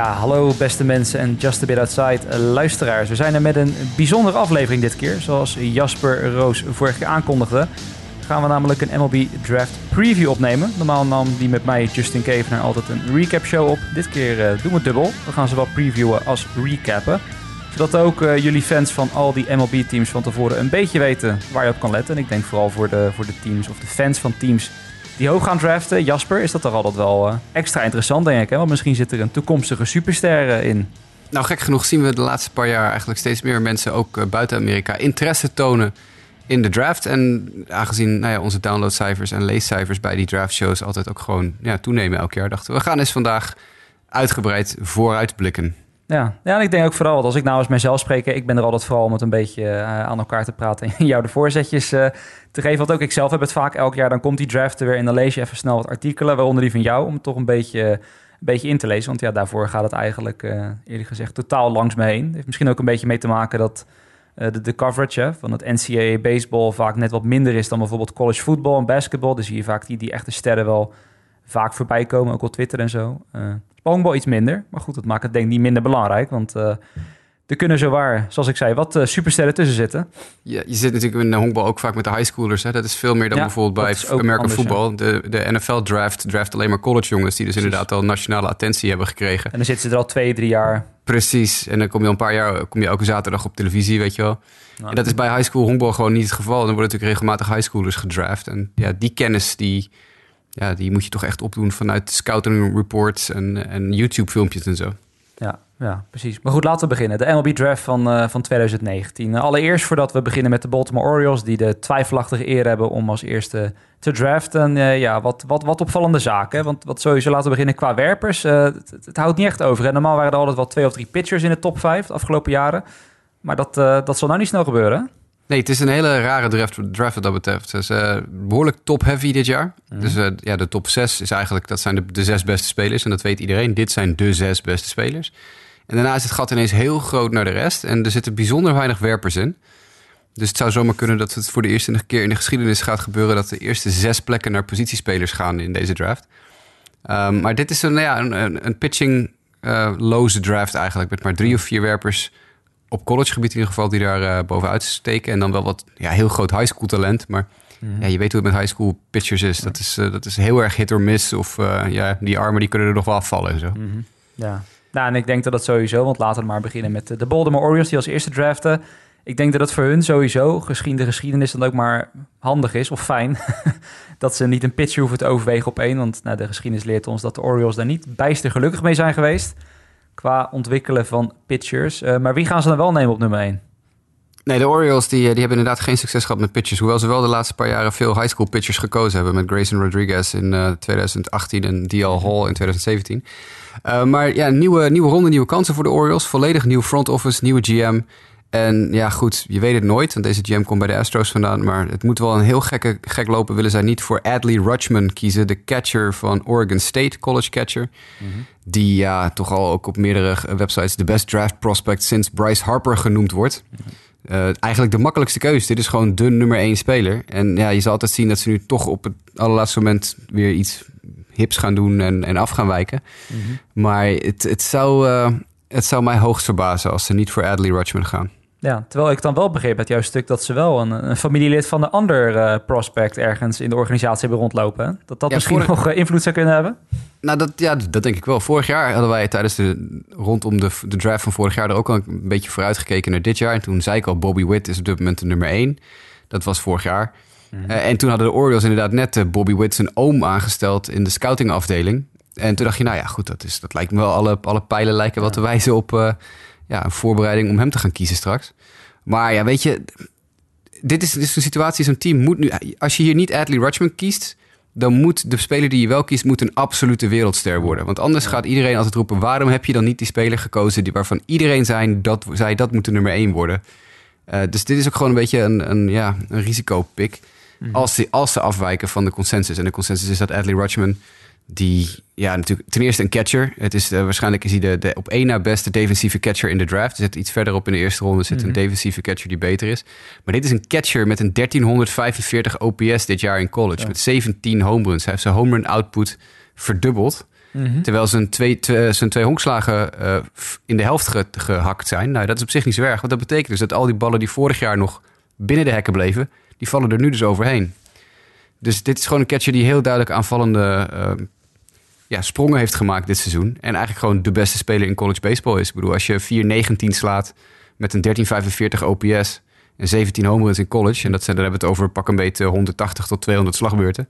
Ja, hallo beste mensen en Just a Bit Outside eh, luisteraars. We zijn er met een bijzondere aflevering dit keer. Zoals Jasper Roos vorig keer aankondigde, gaan we namelijk een MLB Draft Preview opnemen. Normaal nam die met mij Justin Kevenaar altijd een recap show op. Dit keer eh, doen we dubbel. We gaan zowel previewen als recappen. Zodat ook eh, jullie fans van al die MLB-teams van tevoren een beetje weten waar je op kan letten. En ik denk vooral voor de, voor de teams of de fans van teams die hoog gaan draften. Jasper, is dat toch altijd wel eh, extra interessant, denk ik. Hè? Want misschien zit er een toekomstige superster eh, in. Nou, gek genoeg zien we de laatste paar jaar eigenlijk steeds meer mensen ook eh, buiten Amerika interesse tonen in de draft. En aangezien nou ja, onze downloadcijfers en leescijfers bij die draftshows altijd ook gewoon ja, toenemen elk jaar, dachten we, we gaan eens vandaag uitgebreid vooruitblikken. Ja. ja, en ik denk ook vooral, want als ik nou eens mijzelf spreek, ik ben er altijd vooral om het een beetje uh, aan elkaar te praten en jou de voorzetjes uh, te geven. Want ook ik zelf heb het vaak elk jaar, dan komt die draft er weer en dan lees je even snel wat artikelen, waaronder die van jou, om het toch een beetje, een beetje in te lezen. Want ja, daarvoor gaat het eigenlijk, uh, eerlijk gezegd, totaal langs me heen. Het heeft misschien ook een beetje mee te maken dat de, de, coverage van het NCAA baseball vaak net wat minder is dan bijvoorbeeld college football en basketball. Dus zie je vaak die, die echte sterren wel vaak voorbij komen, ook op Twitter en zo. Honkbal iets minder. Maar goed, dat maakt het denk ik niet minder belangrijk. Want uh, er kunnen zowaar, zoals ik zei, wat uh, supersterren tussen zitten. Ja, je zit natuurlijk in de honkbal ook vaak met de high schoolers. Hè? Dat is veel meer dan ja, bijvoorbeeld bij American football. De, de NFL draft draft alleen maar college jongens... die dus Precies. inderdaad al nationale attentie hebben gekregen. En dan zitten ze er al twee, drie jaar. Precies. En dan kom je al een paar jaar kom je elke zaterdag op televisie, weet je wel. Nou, en dat is bij high school honkbal gewoon niet het geval. Dan worden natuurlijk regelmatig high schoolers gedraft. En ja, die kennis die ja, die moet je toch echt opdoen vanuit scouting reports en, en YouTube filmpjes en zo. Ja, ja, precies. Maar goed, laten we beginnen. De MLB Draft van, uh, van 2019. Allereerst voordat we beginnen met de Baltimore Orioles... die de twijfelachtige eer hebben om als eerste te draften. Uh, ja, wat, wat, wat opvallende zaken. Want wat sowieso laten we beginnen qua werpers. Het, houdt niet echt over. Hè? Normaal waren er altijd wel twee of drie pitchers in de top 5 de afgelopen jaren. Maar dat, dat zal nou niet snel gebeuren. Nee, het is een hele rare draft, draft wat dat betreft. Het is uh, behoorlijk top-heavy dit jaar. Mhm. Dus uh, ja, de top 6 is eigenlijk, dat zijn de, de zes beste spelers. En dat weet iedereen. Dit zijn de zes beste spelers. En daarna is het gat ineens heel groot naar de rest. En er zitten bijzonder weinig werpers in. Dus het zou zomaar kunnen dat het voor de eerste keer in de geschiedenis gaat gebeuren... dat de eerste zes plekken naar positiespelers gaan in deze draft. Um, maar dit is een, ja, een, een pitching-loze uh, draft eigenlijk... met maar drie of vier werpers op collegegebied in ieder geval die daar uh, bovenuit steken. En dan wel wat ja, heel groot high school talent. Maar mm. ja, je weet hoe het met high school pitchers is. Dat is, uh, dat is heel erg hit or miss. Of uh, ja, die armen die kunnen er nog wel afvallen en zo. Mm -hmm. Ja. Nou, en ik denk dat dat sowieso, want laten we maar beginnen met de Baltimore Orioles die als eerste draften. Ik denk dat het voor hun sowieso, gezien de geschiedenis, dan ook maar handig is of fijn. dat ze niet een pitcher hoeven te overwegen op één. Want nou, de geschiedenis leert ons dat de Orioles daar niet bijster gelukkig mee zijn geweest qua ontwikkelen van pitchers. Uh, maar wie gaan ze dan wel nemen op nummer 1? Nee, de Orioles die, die hebben inderdaad geen succes gehad met pitchers. Hoewel ze wel de laatste paar jaren veel high school pitchers gekozen hebben. Met Grayson Rodriguez in uh, 2018 en D.L. Hall in 2017. Uh, maar ja, nieuwe, nieuwe ronde, nieuwe kansen voor de Orioles. Volledig nieuw front office, nieuwe GM. En ja, goed, je weet het nooit, want deze GM komt bij de Astros vandaan. Maar het moet wel een heel gekke, gek lopen. Willen zij niet voor Adley Rutschman kiezen, de catcher van Oregon State, college catcher. Mm -hmm. Die ja, toch al ook op meerdere websites de best draft prospect sinds Bryce Harper genoemd wordt. Mm -hmm. uh, eigenlijk de makkelijkste keuze. Dit is gewoon de nummer één speler. En ja, je zal altijd zien dat ze nu toch op het allerlaatste moment weer iets hips gaan doen en, en af gaan wijken. Mm -hmm. Maar het, het, zou, uh, het zou mij hoogst verbazen als ze niet voor Adley Rutschman gaan. Ja, terwijl ik dan wel begreep uit jouw stuk dat ze wel een, een familielid van de ander uh, prospect ergens in de organisatie hebben rondlopen. Dat dat ja, misschien vorig... nog uh, invloed zou kunnen hebben? Nou, dat, ja, dat denk ik wel. Vorig jaar hadden wij tijdens de rondom de, de draft van vorig jaar er ook al een beetje vooruit gekeken naar dit jaar. En toen zei ik al, Bobby Witt is op dit moment de nummer één. Dat was vorig jaar. Mm -hmm. uh, en toen hadden de Orioles inderdaad net Bobby Witt zijn oom aangesteld in de scoutingafdeling. En toen dacht je, nou ja, goed, dat, is, dat lijkt me wel, alle, alle pijlen lijken wel te wijzen op ja, een voorbereiding om hem te gaan kiezen straks. Maar ja, weet je, dit is, dit is een situatie, zo'n team moet nu... Als je hier niet Adley Rutschman kiest, dan moet de speler die je wel kiest... moet een absolute wereldster worden. Want anders gaat iedereen altijd roepen... waarom heb je dan niet die speler gekozen... Die, waarvan iedereen zei dat, zei, dat moet de nummer één worden. Uh, dus dit is ook gewoon een beetje een, een, ja, een risicopik... Mm -hmm. als, die, als ze afwijken van de consensus. En de consensus is dat Adley Rutschman die, ja, natuurlijk ten eerste een catcher. Het is, uh, waarschijnlijk is hij de, de op één na beste defensieve catcher in de draft. Er zit iets verderop in de eerste ronde zit mm -hmm. een defensieve catcher die beter is. Maar dit is een catcher met een 1345 OPS dit jaar in college. Ja. Met 17 home runs. Hij heeft zijn home run output verdubbeld. Mhm. Terwijl zijn twee, twee, zijn twee honkslagen uh, in de helft gehakt zijn. Nou, dat is op zich niet zo erg. Want dat betekent dus dat al die ballen die vorig jaar nog binnen de hekken bleven... die vallen er nu dus overheen. Dus dit is gewoon een catcher die heel duidelijk aanvallende uh, ja, sprongen heeft gemaakt dit seizoen. En eigenlijk gewoon de beste speler in college baseball is. Ik bedoel, als je 4-19 slaat met een 1345 OPS en 17 home runs in college... en dat zijn, dan hebben we het over pak een beetje 180 tot 200 slagbeurten...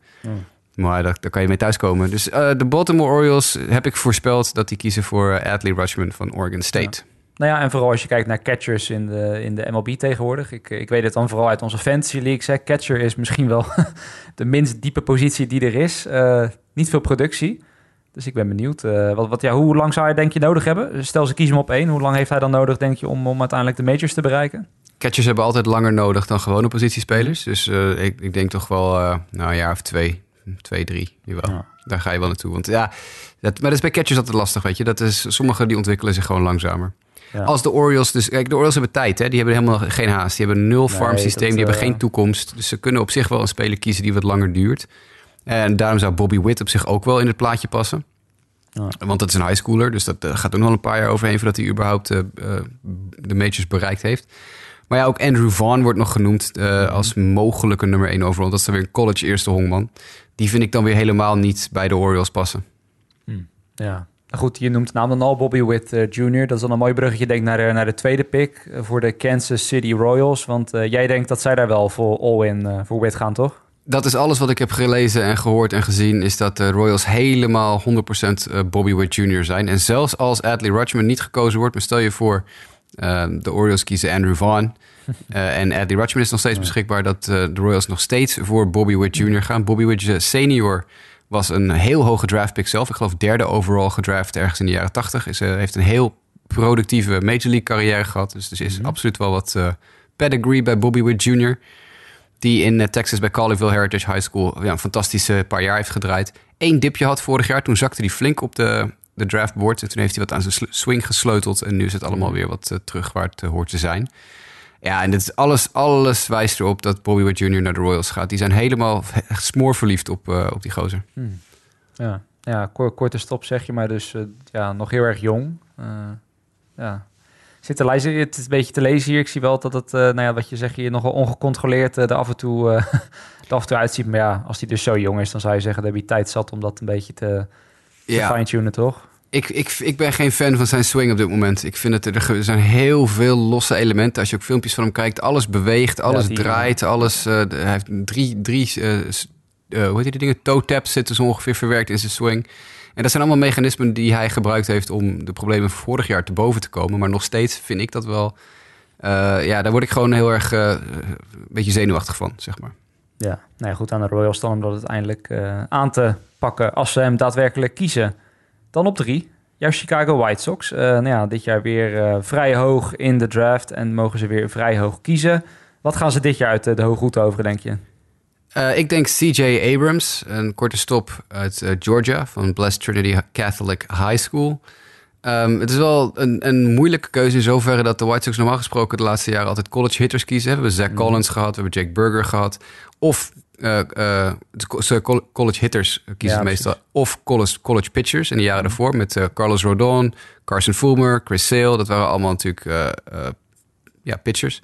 Maar daar, daar, kan je mee thuiskomen. Dus uh, de Baltimore Orioles heb ik voorspeld dat die kiezen voor uh, Adley Rutschman van Oregon State. Nou ja, en vooral als je kijkt naar catchers in de, in de MLB tegenwoordig. Ik, ik weet het dan vooral uit onze fantasy leagues. Hè. Catcher is misschien wel de minst diepe positie die er is. Uh, niet veel productie. Dus ik ben benieuwd. Uh, wat, wat, ja, hoe lang zou hij denk je nodig hebben? Stel ze kiezen hem op één. Hoe lang heeft hij dan nodig denk je om, om uiteindelijk de majors te bereiken? Catchers hebben altijd langer nodig dan gewone positiespelers. Dus uh, ik, ik, denk toch wel nou, een jaar of twee, twee, drie. Jawel. Daar ga je wel naartoe. Want ja, dat, maar dat is bij catchers altijd lastig, weet je. Dat is, sommigen die ontwikkelen zich gewoon langzamer. Als de Orioles, dus kijk, de Orioles hebben tijd, hè? die hebben helemaal geen haast. Die hebben een nul farm systeem, die hebben geen toekomst. Dus ze kunnen op zich wel een speler kiezen die wat langer duurt. En daarom zou Bobby Witt op zich ook wel in het plaatje passen. Ja. Want dat is een high schooler, dus dat gaat ook nog een paar jaar overheen voordat hij überhaupt uh, de majors bereikt heeft. Maar ja, ook Andrew Vaughn wordt nog genoemd uh, als mogelijke nummer 1 overal. Dat is dan weer een college eerste hongman. Die vind ik dan weer helemaal niet bij de Orioles passen. Hm. Ja, Goed, je noemt naam dan al Bobby Witt uh, Jr. Dat is dan een mooi bruggetje, denk naar de, naar de tweede pick voor de Kansas City Royals. Want jij denkt dat zij daar wel voor all-in voor Witt gaan, toch? Dat is alles wat ik heb gelezen en gehoord en gezien... is dat de Royals helemaal 100% Bobby Witt Jr. zijn. En zelfs als Adley Rutschman niet gekozen wordt... maar stel je voor, de Orioles kiezen Andrew Vaughn... en Adley Rutschman is nog steeds beschikbaar... dat de Royals nog steeds voor Bobby Witt Jr. gaan. Bobby Witt Senior was een heel hoge draftpick zelf. Ik geloof derde overall gedraft ergens in de jaren 80. Is, heeft een heel productieve Major League carrière gehad. Dus er is mhm. absoluut wel wat pedigree bij Bobby Witt Jr. Die in uh, Texas bij Colleyville Heritage High School ja, een fantastische paar jaar heeft gedraaid. Eén dipje had vorig jaar. Toen zakte hij flink op de, de draftboard. En toen heeft hij wat aan zijn swing gesleuteld. En nu is het allemaal weer wat terug waar het hoort te zijn. Ja, en dit is alles, alles wijst erop dat Bobby Witt Jr. naar de Royals gaat. Die zijn helemaal echt smoorverliefd op, op die gozer. Hmm. Ja, ja korte stop zeg je, maar dus ja, nog heel erg jong. Ja. Zit te lezen, het is een beetje te lezen hier. Ik zie wel dat het, nou ja, wat je zegt, hier nogal ongecontroleerd er af en toe, er af en toe uitziet. Maar ja, als hij dus zo jong is, dan zou je zeggen, dat heb je tijd zat om dat een beetje te, te ja. fine-tunen, toch? ik, ik, ik ben geen fan van zijn swing op dit moment. Ik vind het er, zijn heel veel losse elementen. Als je ook filmpjes van hem kijkt, alles beweegt, alles draait, alles. Uh, hij heeft drie, drie uh, uh, hoe heet die dingen? Toe taps zitten zo ongeveer verwerkt in zijn swing. En dat zijn allemaal mechanismen die hij gebruikt heeft om de problemen van vorig jaar te boven te komen. Maar nog steeds vind ik dat wel. ja, daar word ik gewoon heel erg een beetje zenuwachtig van, zeg maar. Ja, nou goed aan de Royals dan om dat uiteindelijk aan te pakken als ze hem daadwerkelijk kiezen. Dan op drie, jouw Chicago White Sox. Nou ja, dit jaar weer vrij hoog in de draft en mogen ze weer vrij hoog kiezen. Wat gaan ze dit jaar uit de hoge over, denk je? Uh, ik denk CJ Abrams, een korte stop uit Georgia van Blessed Trinity Catholic High School. Um, het is wel een, een, moeilijke keuze in zoverre dat de White Sox normaal gesproken de laatste jaren altijd college hitters kiezen. We hebben Zach mm. Collins gehad, we hebben Jake Burger gehad. Of uh, uh, college hitters kiezen meestal. Of college, college pitchers in de jaren daarvoor. Met uh, Carlos Rodon, Carson Fulmer, Chris Sale. Dat waren allemaal natuurlijk ja, pitchers.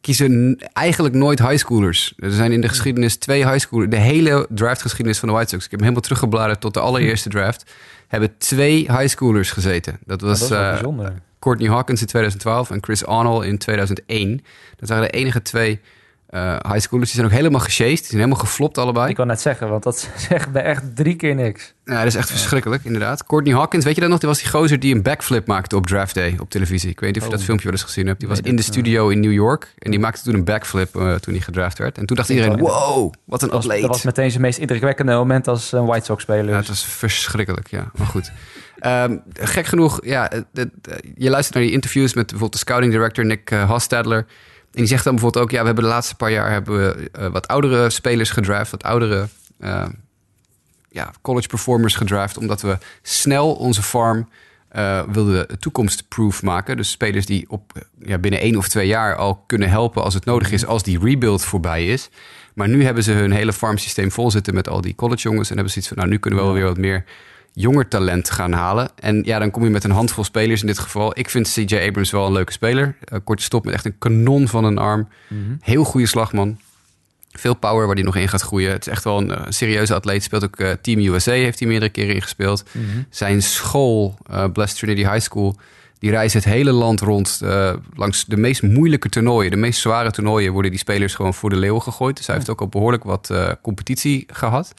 Kiezen eigenlijk nooit highschoolers. Er zijn in de geschiedenis twee highschoolers. De hele draftgeschiedenis van de White Sox. Ik heb hem helemaal teruggebladerd tot de allereerste draft. Hebben twee highschoolers gezeten. Dat was, dat Courtney Hawkins in 2012 en Chris Arnold in 2001. Dat waren de enige twee uh, high schoolers. Die zijn ook helemaal gesjeest. Die zijn helemaal geflopt allebei. Ik kan net zeggen, want dat zegt bij echt drie keer niks. Ja, dat is echt verschrikkelijk, inderdaad. Courtney Hawkins, weet je dat nog? Die was die gozer die een backflip maakte op draft day op televisie. Ik weet niet of je dat oh. filmpje wel eens gezien hebt. Die was in de studio in New York. En die maakte toen een backflip uh, toen hij gedraft werd. En toen dacht iedereen, wow, wat een atleet. Dat was meteen zijn meest indrukwekkende moment als een White Sox-speler. Ja, het was verschrikkelijk, ja. Maar goed. Um, gek genoeg, ja, je luistert naar die interviews met bijvoorbeeld de scouting director Nick uh, Hostadler. En die zegt dan bijvoorbeeld ook... ja, we hebben de laatste paar jaar hebben we, uh, wat oudere spelers gedraft... wat oudere uh, ja, college performers gedraft... omdat we snel onze farm uh, wilden toekomstproof maken. Dus spelers die op, ja, binnen één of twee jaar al kunnen helpen... als het nodig is, als die rebuild voorbij is. Maar nu hebben ze hun hele farmsysteem vol zitten... met al die college jongens... en hebben ze iets van, nou, nu kunnen we wel weer wat meer jonger talent gaan halen. En ja, dan kom je met een handvol spelers in dit geval. Ik vind CJ Abrams wel een leuke speler. Uh, korte stop met echt een kanon van een arm. Heel goede slagman. Veel power waar hij nog in gaat groeien. Het is echt wel een uh, serieuze atleet. Speelt ook uh, Team USA, heeft hij meerdere keren ingespeeld. Zijn school, Blessed Trinity High School... Die reist het hele land rond langs de meest moeilijke toernooien. De meest zware toernooien worden die spelers gewoon voor de leeuw gegooid. Dus hij heeft ook al behoorlijk wat competitie gehad.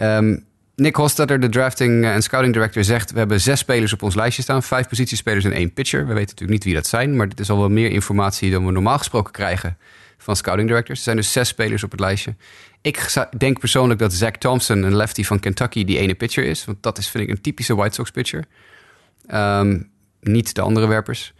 Um, Nick Hofstadter, de drafting en scouting director, zegt... we hebben zes spelers op ons lijstje staan. Vijf positiespelers en één pitcher. We weten natuurlijk niet wie dat zijn... maar dit is al wel meer informatie dan we normaal gesproken krijgen... van scouting directors. Er zijn dus zes spelers op het lijstje. Ik denk persoonlijk dat Zach Thompson, een lefty van Kentucky... die ene pitcher is. Want dat is, vind ik, een typische White Sox pitcher. Um, niet de andere werpers.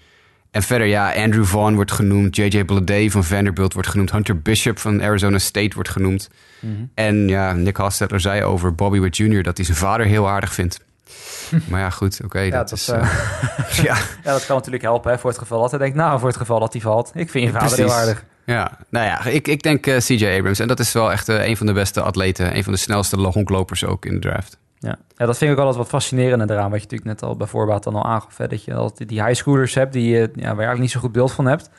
En verder, ja, Andrew Vaughn wordt genoemd. J.J. Bleday van Vanderbilt wordt genoemd. Hunter Bishop van Arizona State wordt genoemd. Mm -hmm. En ja, Nick Hofstadter zei over Bobby Witt Jr. dat hij zijn vader heel aardig vindt. maar ja, goed, oké. Okay, ja, dat, dat, is, uh, ja. ja, dat kan natuurlijk helpen hè, voor het geval dat hij denkt... nou, voor het geval dat hij valt. Ik vind je vader Precies. heel aardig. Ja, nou ja, ik, ik denk uh, CJ Abrams. En dat is wel echt uh, een van de beste atleten. Een van de snelste honklopers ook in de draft. Ja. ja, dat vind ik ook altijd wat fascinerend eraan. Wat je natuurlijk net al bij voorbaat dan al aangaf. Hè, dat je altijd die highschoolers hebt die, ja, waar je eigenlijk niet zo goed beeld van hebt.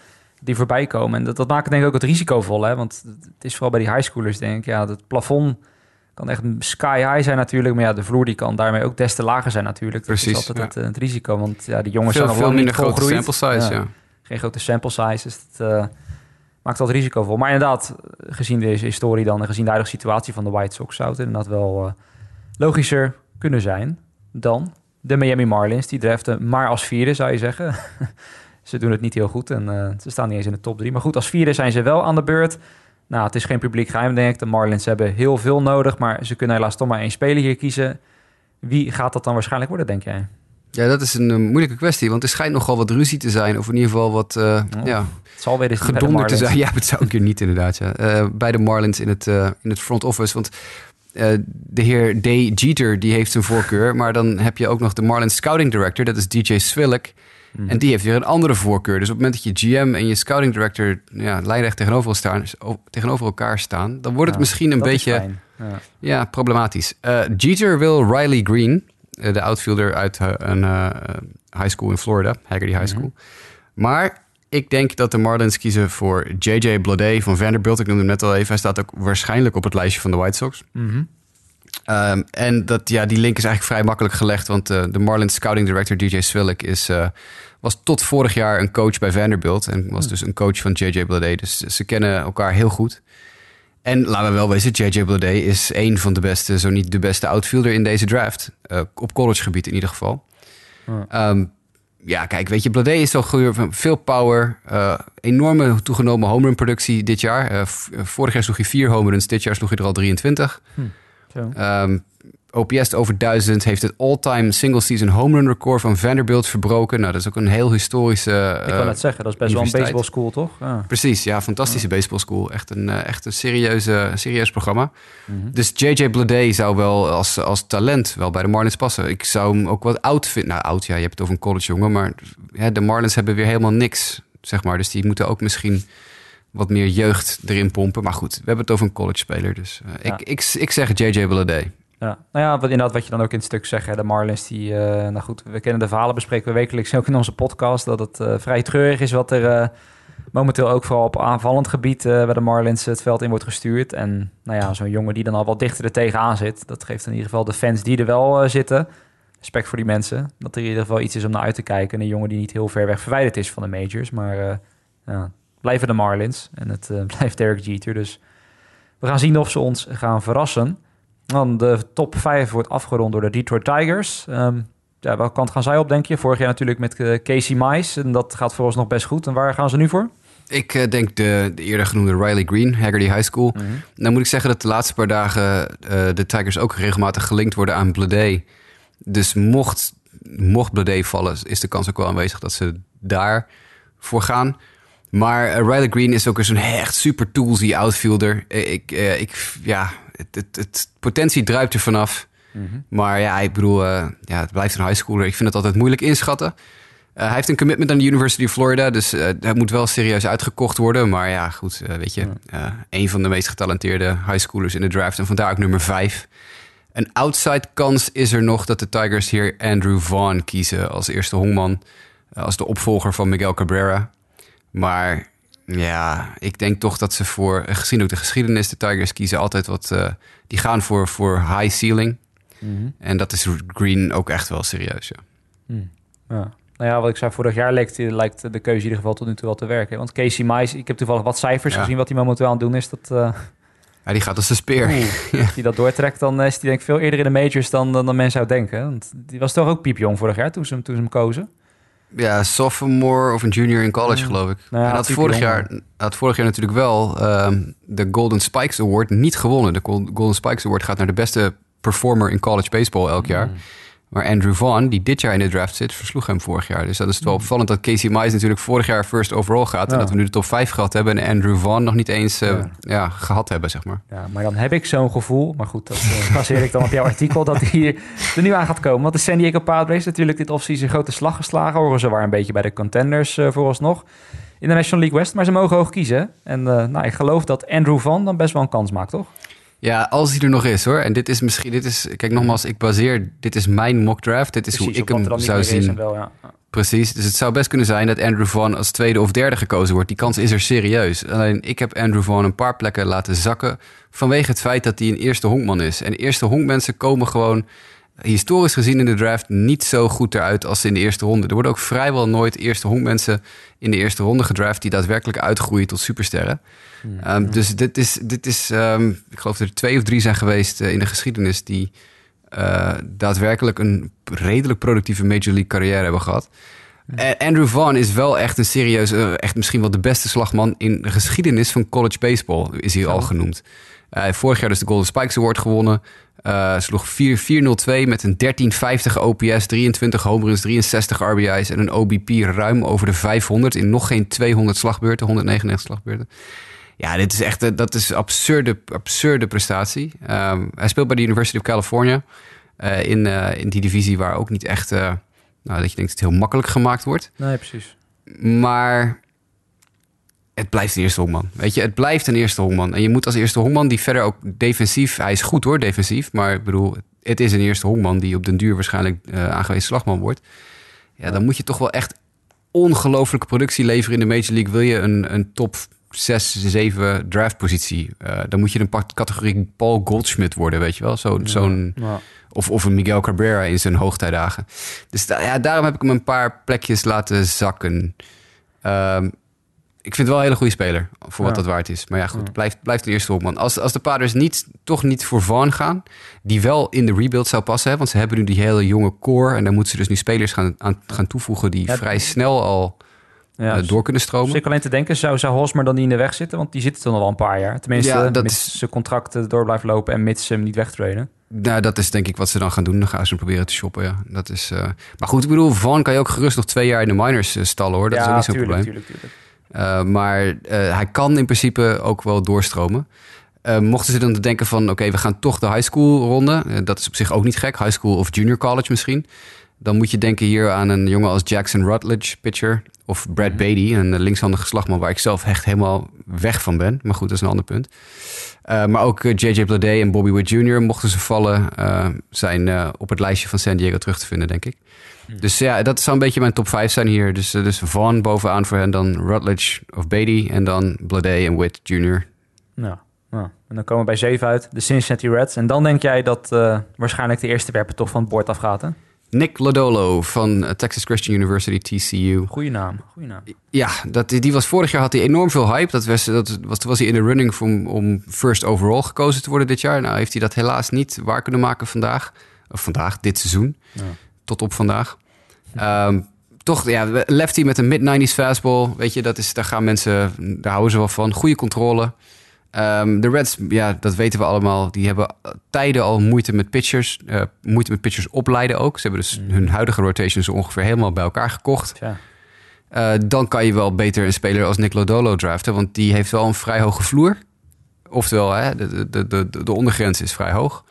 Die voorbij komen. En dat, dat maakt het denk ik ook het risicovol. Hè? Want het is vooral bij die highschoolers denk ik. Ja, het plafond kan echt sky high zijn natuurlijk. Maar ja, de vloer die kan daarmee ook des te lager zijn natuurlijk. Precies, dat is altijd ja. het, het, risico. Want ja, die jongens veel, zijn nog veel minder grote sample size, ja. ja. Geen grote sample size. Dus het uh, maakt dat risicovol. Maar inderdaad, gezien deze historie dan... en gezien de huidige situatie van de White Sox... zou het inderdaad wel uh, logischer kunnen zijn dan de Miami Marlins. Die draften maar als vierde, zou je zeggen. ze doen het niet heel goed en uh, ze staan niet eens in de top drie. Maar goed, als vierde zijn ze wel aan de beurt. Nou, het is geen publiek geheim, denk ik. De Marlins hebben heel veel nodig, maar ze kunnen helaas toch maar één speler hier kiezen. Wie gaat dat dan waarschijnlijk worden, denk jij? Ja, dat is een uh, moeilijke kwestie, want er schijnt nogal wat ruzie te zijn. Of in ieder geval wat uh, oh, ja, het zal weer eens gedonder te zijn. Ja, het zou een keer niet inderdaad. Ja. Uh, bij de Marlins in het, in het front office. Want uh, de heer D. Jeter die heeft zijn voorkeur. Maar dan heb je ook nog de Marlins scouting director. Dat is DJ Swillick. Mm. En die heeft weer een andere voorkeur. Dus op het moment dat je GM en je scouting director ja, lijnrecht tegenover, staan, tegenover elkaar staan... dan wordt het ja, misschien een beetje ja. ja. problematisch. Uh, Jeter wil Riley Green, uh, de outfielder uit uh, een high school in Florida. Haggerty High School. Mm -hmm. Maar ik denk dat de Marlins kiezen voor J.J. Bleday van Vanderbilt. Ik noemde hem net al even. Hij staat ook waarschijnlijk op het lijstje van de White Sox. Mm -hmm. um, en dat, ja, die link is eigenlijk vrij makkelijk gelegd. Want uh, de Marlins scouting director DJ Swillick is, uh, was tot vorig jaar een coach bij Vanderbilt. En was mm. dus een coach van J.J. Bleday. Dus ze kennen elkaar heel goed. En laten we wel wezen, J.J. Bleday is een van de beste, zo niet de beste outfielder in deze draft. Uh, op collegegebied in ieder geval. Um, ja, kijk, weet je, Blade is zo goed, veel power, uh, enorme toegenomen home run productie dit jaar. Uh, vorig jaar sloeg hij vier home runs, dit jaar sloeg hij er al 23. Hm. Um, OPS over 1000 heeft het all-time single-season home run record van Vanderbilt verbroken. Nou, dat is ook een heel historische. Uh, Ik kan het zeggen, dat is best wel een baseball school, toch? Ja. Precies, ja, fantastische ja. baseball school. Echt een, uh, echt een serieuze, serieus programma. Mm -hmm. Dus JJ Bleday zou wel als, als talent wel bij de Marlins passen. Ik zou hem ook wat oud vinden. Nou, oud, ja, je hebt het over een college jongen, maar ja, de Marlins hebben weer helemaal niks, zeg maar. Dus die moeten ook misschien wat meer jeugd erin pompen. Maar goed, we hebben het over een college speler. Dus uh, ja. ik, ik, ik zeg JJ Bleday. Ja, nou ja, wat, inderdaad wat je dan ook in het stuk zegt. Hè, de Marlins, die, uh, nou goed, we kennen de verhalen, bespreken we wekelijks ook in onze podcast. Dat het uh, vrij treurig is wat er uh, momenteel ook vooral op aanvallend gebied bij de Marlins het veld in wordt gestuurd. En nou ja, zo'n jongen die dan al wat dichter er tegenaan zit, dat geeft in ieder geval de fans die er wel zitten. Respect voor die mensen. Dat er in ieder geval iets is om naar uit te kijken. En een jongen die niet heel ver weg verwijderd is van de majors. Maar ja, blijven de Marlins. En het blijft Derek Jeter. Dus we gaan zien of ze ons gaan verrassen. Dan de top 5 wordt afgerond door de Detroit Tigers. Um, ja, welke kant gaan zij op, denk je? Vorig jaar natuurlijk met uh, Casey Mize. En dat gaat voor ons nog best goed. En waar gaan ze nu voor? Ik uh, denk de, de, eerder genoemde Riley Green, Haggerty High School. Mm -hmm. Dan moet ik zeggen dat de laatste paar dagen uh, de Tigers ook regelmatig gelinkt worden aan Blade. Dus mocht, mocht Blade vallen, is de kans ook wel aanwezig dat ze daar voor gaan. Maar Riley Green is ook zo'n echt super toolsy outfielder. Ik, ik, ja, het, het, het, potentie druipt er vanaf. Mhm. Mm -hmm. Maar ja, ik bedoel, uh, ja, het blijft een high schooler. Ik vind het altijd moeilijk inschatten. Uh, hij heeft een commitment aan de University of Florida, dus uh, hij moet wel serieus uitgekocht worden. Maar ja, goed, weet je, een van de meest getalenteerde high schoolers in de draft en vandaar ook nummer vijf. Een outside kans is er nog dat de Tigers hier Andrew Vaughn kiezen als eerste hongman. eh, Als de opvolger van Miguel Cabrera. Maar ja, ik denk toch dat ze voor, eh, gezien ook de geschiedenis, de Tigers kiezen altijd wat. eh, die gaan voor, voor high ceiling. En dat is Green ook echt wel serieus. Ja. Ja. Nou ja, wat ik zei, vorig jaar lijkt, lijkt de keuze in ieder geval tot nu toe wel te werken. Want Casey Mize, ik heb toevallig wat cijfers Ja. gezien wat hij momenteel aan het doen is. Dat, eh, Ja, die gaat als de speer. oeh, als hij dat doortrekt, dan is hij denk ik veel eerder in de majors dan, dan, dan men zou denken. Want die was toch ook piepjong vorig jaar toen ze hem, toen ze hem kozen. Ja, sophomore of een junior in college, geloof ik. Nou ja, en had vorig, jaar, had vorig jaar natuurlijk wel ehm, de Golden Spikes Award niet gewonnen. De Gol- Golden Spikes Award gaat naar de beste performer in college baseball elk jaar. Mm. Maar Andrew Vaughn, die dit jaar in de draft zit, versloeg hem vorig jaar. Dus dat is wel opvallend dat Casey Mize natuurlijk vorig jaar first overall gaat. En dat we nu de top 5 gehad hebben en Andrew Vaughn nog niet eens eh, Ja. ja. gehad hebben, zeg maar. Ja, maar dan heb ik zo'n gevoel. Maar goed, dat eh, baseer ik dan op jouw artikel. Dat hij hier er nu aan gaat komen. Want de San Diego Padres natuurlijk dit offseason een grote slag geslagen. Horen ze waar een beetje bij de contenders eh, vooralsnog. In de National League West. Maar ze mogen hoog kiezen. En nou, ik geloof dat Andrew Van dan best wel een kans maakt, toch? Ja, als hij er nog is hoor. En dit is misschien, dit is, kijk nogmaals, ik baseer, dit is mijn mock draft. Dit is hoe ik hem zou zien. wel. Ja. Precies, dus het zou best kunnen zijn dat Andrew Vaughn als tweede of derde gekozen wordt. Die kans is er serieus. Alleen ik heb Andrew Vaughn een paar plekken laten zakken vanwege het feit dat hij een eerste honkman is. En eerste honkmensen komen gewoon historisch gezien in de draft niet zo goed eruit als in de eerste ronde. Er worden ook vrijwel nooit eerste honkmensen in de eerste ronde gedraft die daadwerkelijk uitgroeien tot supersterren. Ehm, dus dit is, dit is ehm, ik geloof dat er twee of drie zijn geweest eh, in de geschiedenis die eh, daadwerkelijk een redelijk productieve Major League carrière hebben gehad. En Andrew Vaughn is wel echt een serieus, eh, echt misschien wel de beste slagman in de geschiedenis van college baseball, is hij al genoemd. Hij heeft vorig jaar dus de Golden Spikes Award gewonnen. Eh sloeg 4 4-0-2 met een 1350 OPS, 23 home runs, 63 RBI's en een OBP ruim over de 500 in nog geen 200 slagbeurten, 199 slagbeurten. Ja, dit is echt dat is een absurde, absurde prestatie. Ehm, hij speelt bij de University of California eh, in, eh, in die divisie waar ook niet echt, nou, dat je denkt dat het heel makkelijk gemaakt wordt. Nee, precies. Maar het blijft een eerste honkman. Weet je, het blijft een eerste honkman. En je moet als eerste honkman die verder ook defensief... Hij is goed hoor, defensief. Maar ik bedoel, het is een eerste honkman... die op den duur waarschijnlijk eh, aangewezen slagman wordt. Ja, dan moet je toch wel echt ongelooflijke productie leveren in de Major League. Wil je een, een top 6, 7 draftpositie... eh, dan moet je een pak- categorie Paul Goldschmidt worden, weet je wel. Zo, Zo'n... Ja. Of, of een Miguel Cabrera in zijn hoogtijdagen. Dus da- ja, daarom heb ik hem een paar plekjes laten zakken. Ehm, ik vind het wel een hele goede speler, voor wat Ja. dat waard is. Maar ja, goed, Ja. blijft, blijft een eerste hoekman. Als, als de Padres niet, toch niet voor Vaughn gaan... die wel in de rebuild zou passen... Hè, want ze hebben nu die hele jonge core... en daar moeten ze dus nu spelers gaan, aan, gaan toevoegen... die Ja, vrij snel al Ja, eh, door kunnen stromen. ik alleen te denken, zou, zou Hosmer dan niet in de weg zitten? Want die zit er dan al wel een paar jaar. Tenminste, Ja, dat mits is- zijn contracten door blijft lopen en mits ze hem niet wegtrainen. Nou, dat is denk ik wat ze dan gaan doen. Dan gaan ze hem proberen te shoppen, ja. Dat is, eh, Maar goed, ik bedoel, Vaughn kan je ook gerust nog twee jaar in de minors eh, stallen, hoor. Dat is ook niet zo'n probleem. tuurlijk, tuurlijk. Uh, maar uh, hij kan in principe ook wel doorstromen. Uh, mochten ze dan denken van... oké, we gaan toch de high school ronde. Dat is op zich ook niet gek. High school of junior college misschien. Dan moet je denken hier aan een jongen als Jackson Rutledge, pitcher. Of Brad Mhm. Beatty, een linkshandige slagman... waar ik zelf echt helemaal weg van ben. Maar goed, dat is een ander punt. Uh, maar ook J.J. Bleday en Bobby Witt Jr. mochten ze vallen... uh, zijn op het lijstje van San Diego terug te vinden, denk ik. Dus ja, dat zou een beetje mijn top 5 zijn hier. Dus, dus Vaughn bovenaan voor hen, dan Rutledge of Beatty... en dan Bleday en Witt Jr. Ja. En dan komen we bij 7 uit, de Cincinnati Reds. En dan denk jij dat uh, waarschijnlijk de eerste werper toch van het bord afgaat, hè? Nick Lodolo van Texas Christian University, TCU. Goeie naam, goeie naam. Ja, dat, die was vorig jaar had hij enorm veel hype. Dat was, dat was, was hij in de running om, om first overall gekozen te worden dit jaar. Nou heeft hij dat helaas niet waar kunnen maken vandaag. Of vandaag, dit seizoen. Ja. Tot op vandaag. Um, toch, ja, lefty met een mid-90s fastball. Weet je, dat is, daar gaan mensen, daar houden ze wel van. Goede controle. Um, de Reds, ja, dat weten we allemaal. Die hebben tijden al moeite met pitchers. Uh, moeite met pitchers opleiden ook. Ze hebben dus mm. hun huidige rotations ongeveer helemaal bij elkaar gekocht. Ja. Uh, dan kan je wel beter een speler als Nick Lodolo draften. Want die heeft wel een vrij hoge vloer. Oftewel, hè, de, de, de, de ondergrens is vrij hoog.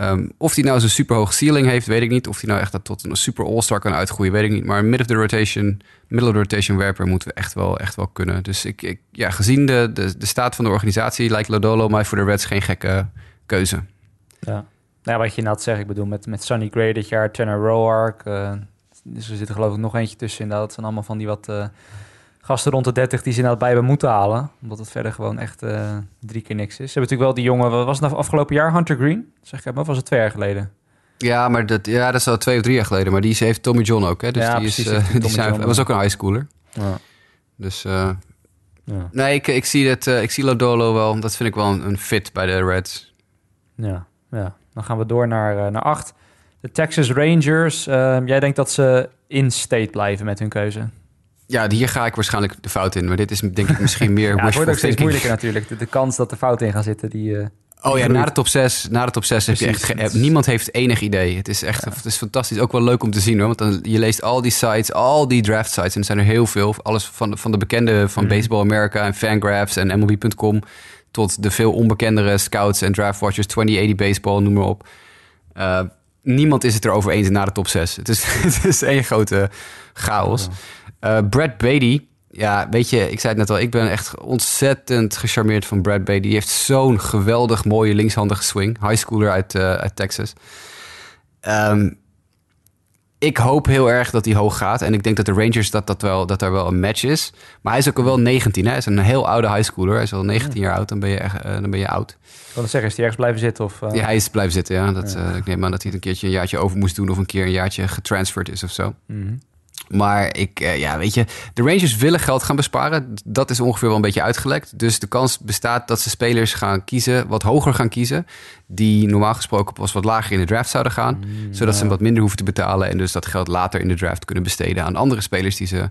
Um, of hij nou zo'n super hoge ceiling heeft, weet ik niet. Of hij nou echt dat tot een super all-star kan uitgroeien, weet ik niet. Maar mid of the rotation, middle of the rotation werper moeten we echt wel, echt wel kunnen. Dus ik, ik ja, gezien de, de, de staat van de organisatie lijkt Lodolo mij voor de Reds geen gekke keuze. Ja. Nou, wat je net zegt, ik bedoel, met, met Sonny Gray dit jaar, Tanner Roark. Uh, dus er zit er geloof ik nog eentje tussen. Inderdaad, dat zijn allemaal van die wat uh, gasten rond de 30 die ze inderdaad bij hebben moeten halen. Omdat het verder gewoon echt uh, drie keer niks is. Ze hebben natuurlijk wel die jongen, wat was het nou afgelopen jaar? Hunter Green? Zeg ik, of was het twee jaar geleden? Ja, maar dat, ja, dat is al twee of drie jaar geleden. Maar die heeft Tommy John ook, hè? Dus ja, die, precies, is, uh, die zijn, was ook een high schooler. Ja. Dus uh, ja. nee, ik, ik zie uh, ik zie Lodolo wel. Dat vind ik wel een, een, fit bij de Reds. Ja, ja. Dan gaan we door naar, naar acht. De Texas Rangers. Jij denkt dat ze in state blijven met hun keuze? Ja, hier ga ik waarschijnlijk de fout in. Maar dit is denk ik misschien meer ja, Het wordt ook steeds moeilijker natuurlijk. De, de, kans dat er fout in gaan zitten, die... Oh ja, na de top 6, na de top 6 heb je echt ge- niemand heeft enig idee. Het is echt, ja. het is fantastisch. Ook wel leuk om te zien hoor. Want dan, je leest al die sites, al die draft sites. En er zijn er heel veel. Alles van de, van de bekende van mm. Baseball America en Fangraphs en MLB.com. Tot de veel onbekendere scouts en draft watchers, 2080 Baseball, noem maar op. Uh, niemand is het erover eens na de top 6. Het is, het is één grote chaos. Uh, Brad Beatty, ja, weet je, ik zei het net al, ik ben echt ontzettend gecharmeerd van Brad Beatty. Die heeft zo'n geweldig mooie linkshandige swing. High schooler uit, uh, uit Texas. Um, ik hoop heel erg dat hij hoog gaat. En ik denk dat de Rangers dat, dat, wel, dat er wel een match is. Maar hij is ook al wel 19. Hè? Hij is een heel oude high schooler. Hij is al 19 jaar oud. Dan ben je, echt, uh, dan ben je oud. Ik wil zeggen, is hij ergens blijven zitten? Of, uh... Ja, hij is blijven zitten. Ja. Dat, ja. Uh, ik neem aan dat hij het een keertje een jaartje over moest doen. Of een keer een jaartje getransferd is of zo. Mm -hmm. Maar ik, uh, ja, weet je, de Rangers willen geld gaan besparen. Dat is ongeveer wel een beetje uitgelekt. Dus de kans bestaat dat ze spelers gaan kiezen, wat hoger gaan kiezen. Die normaal gesproken pas wat lager in de draft zouden gaan. Mm, zodat ja. ze wat minder hoeven te betalen. En dus dat geld later in de draft kunnen besteden aan andere spelers die ze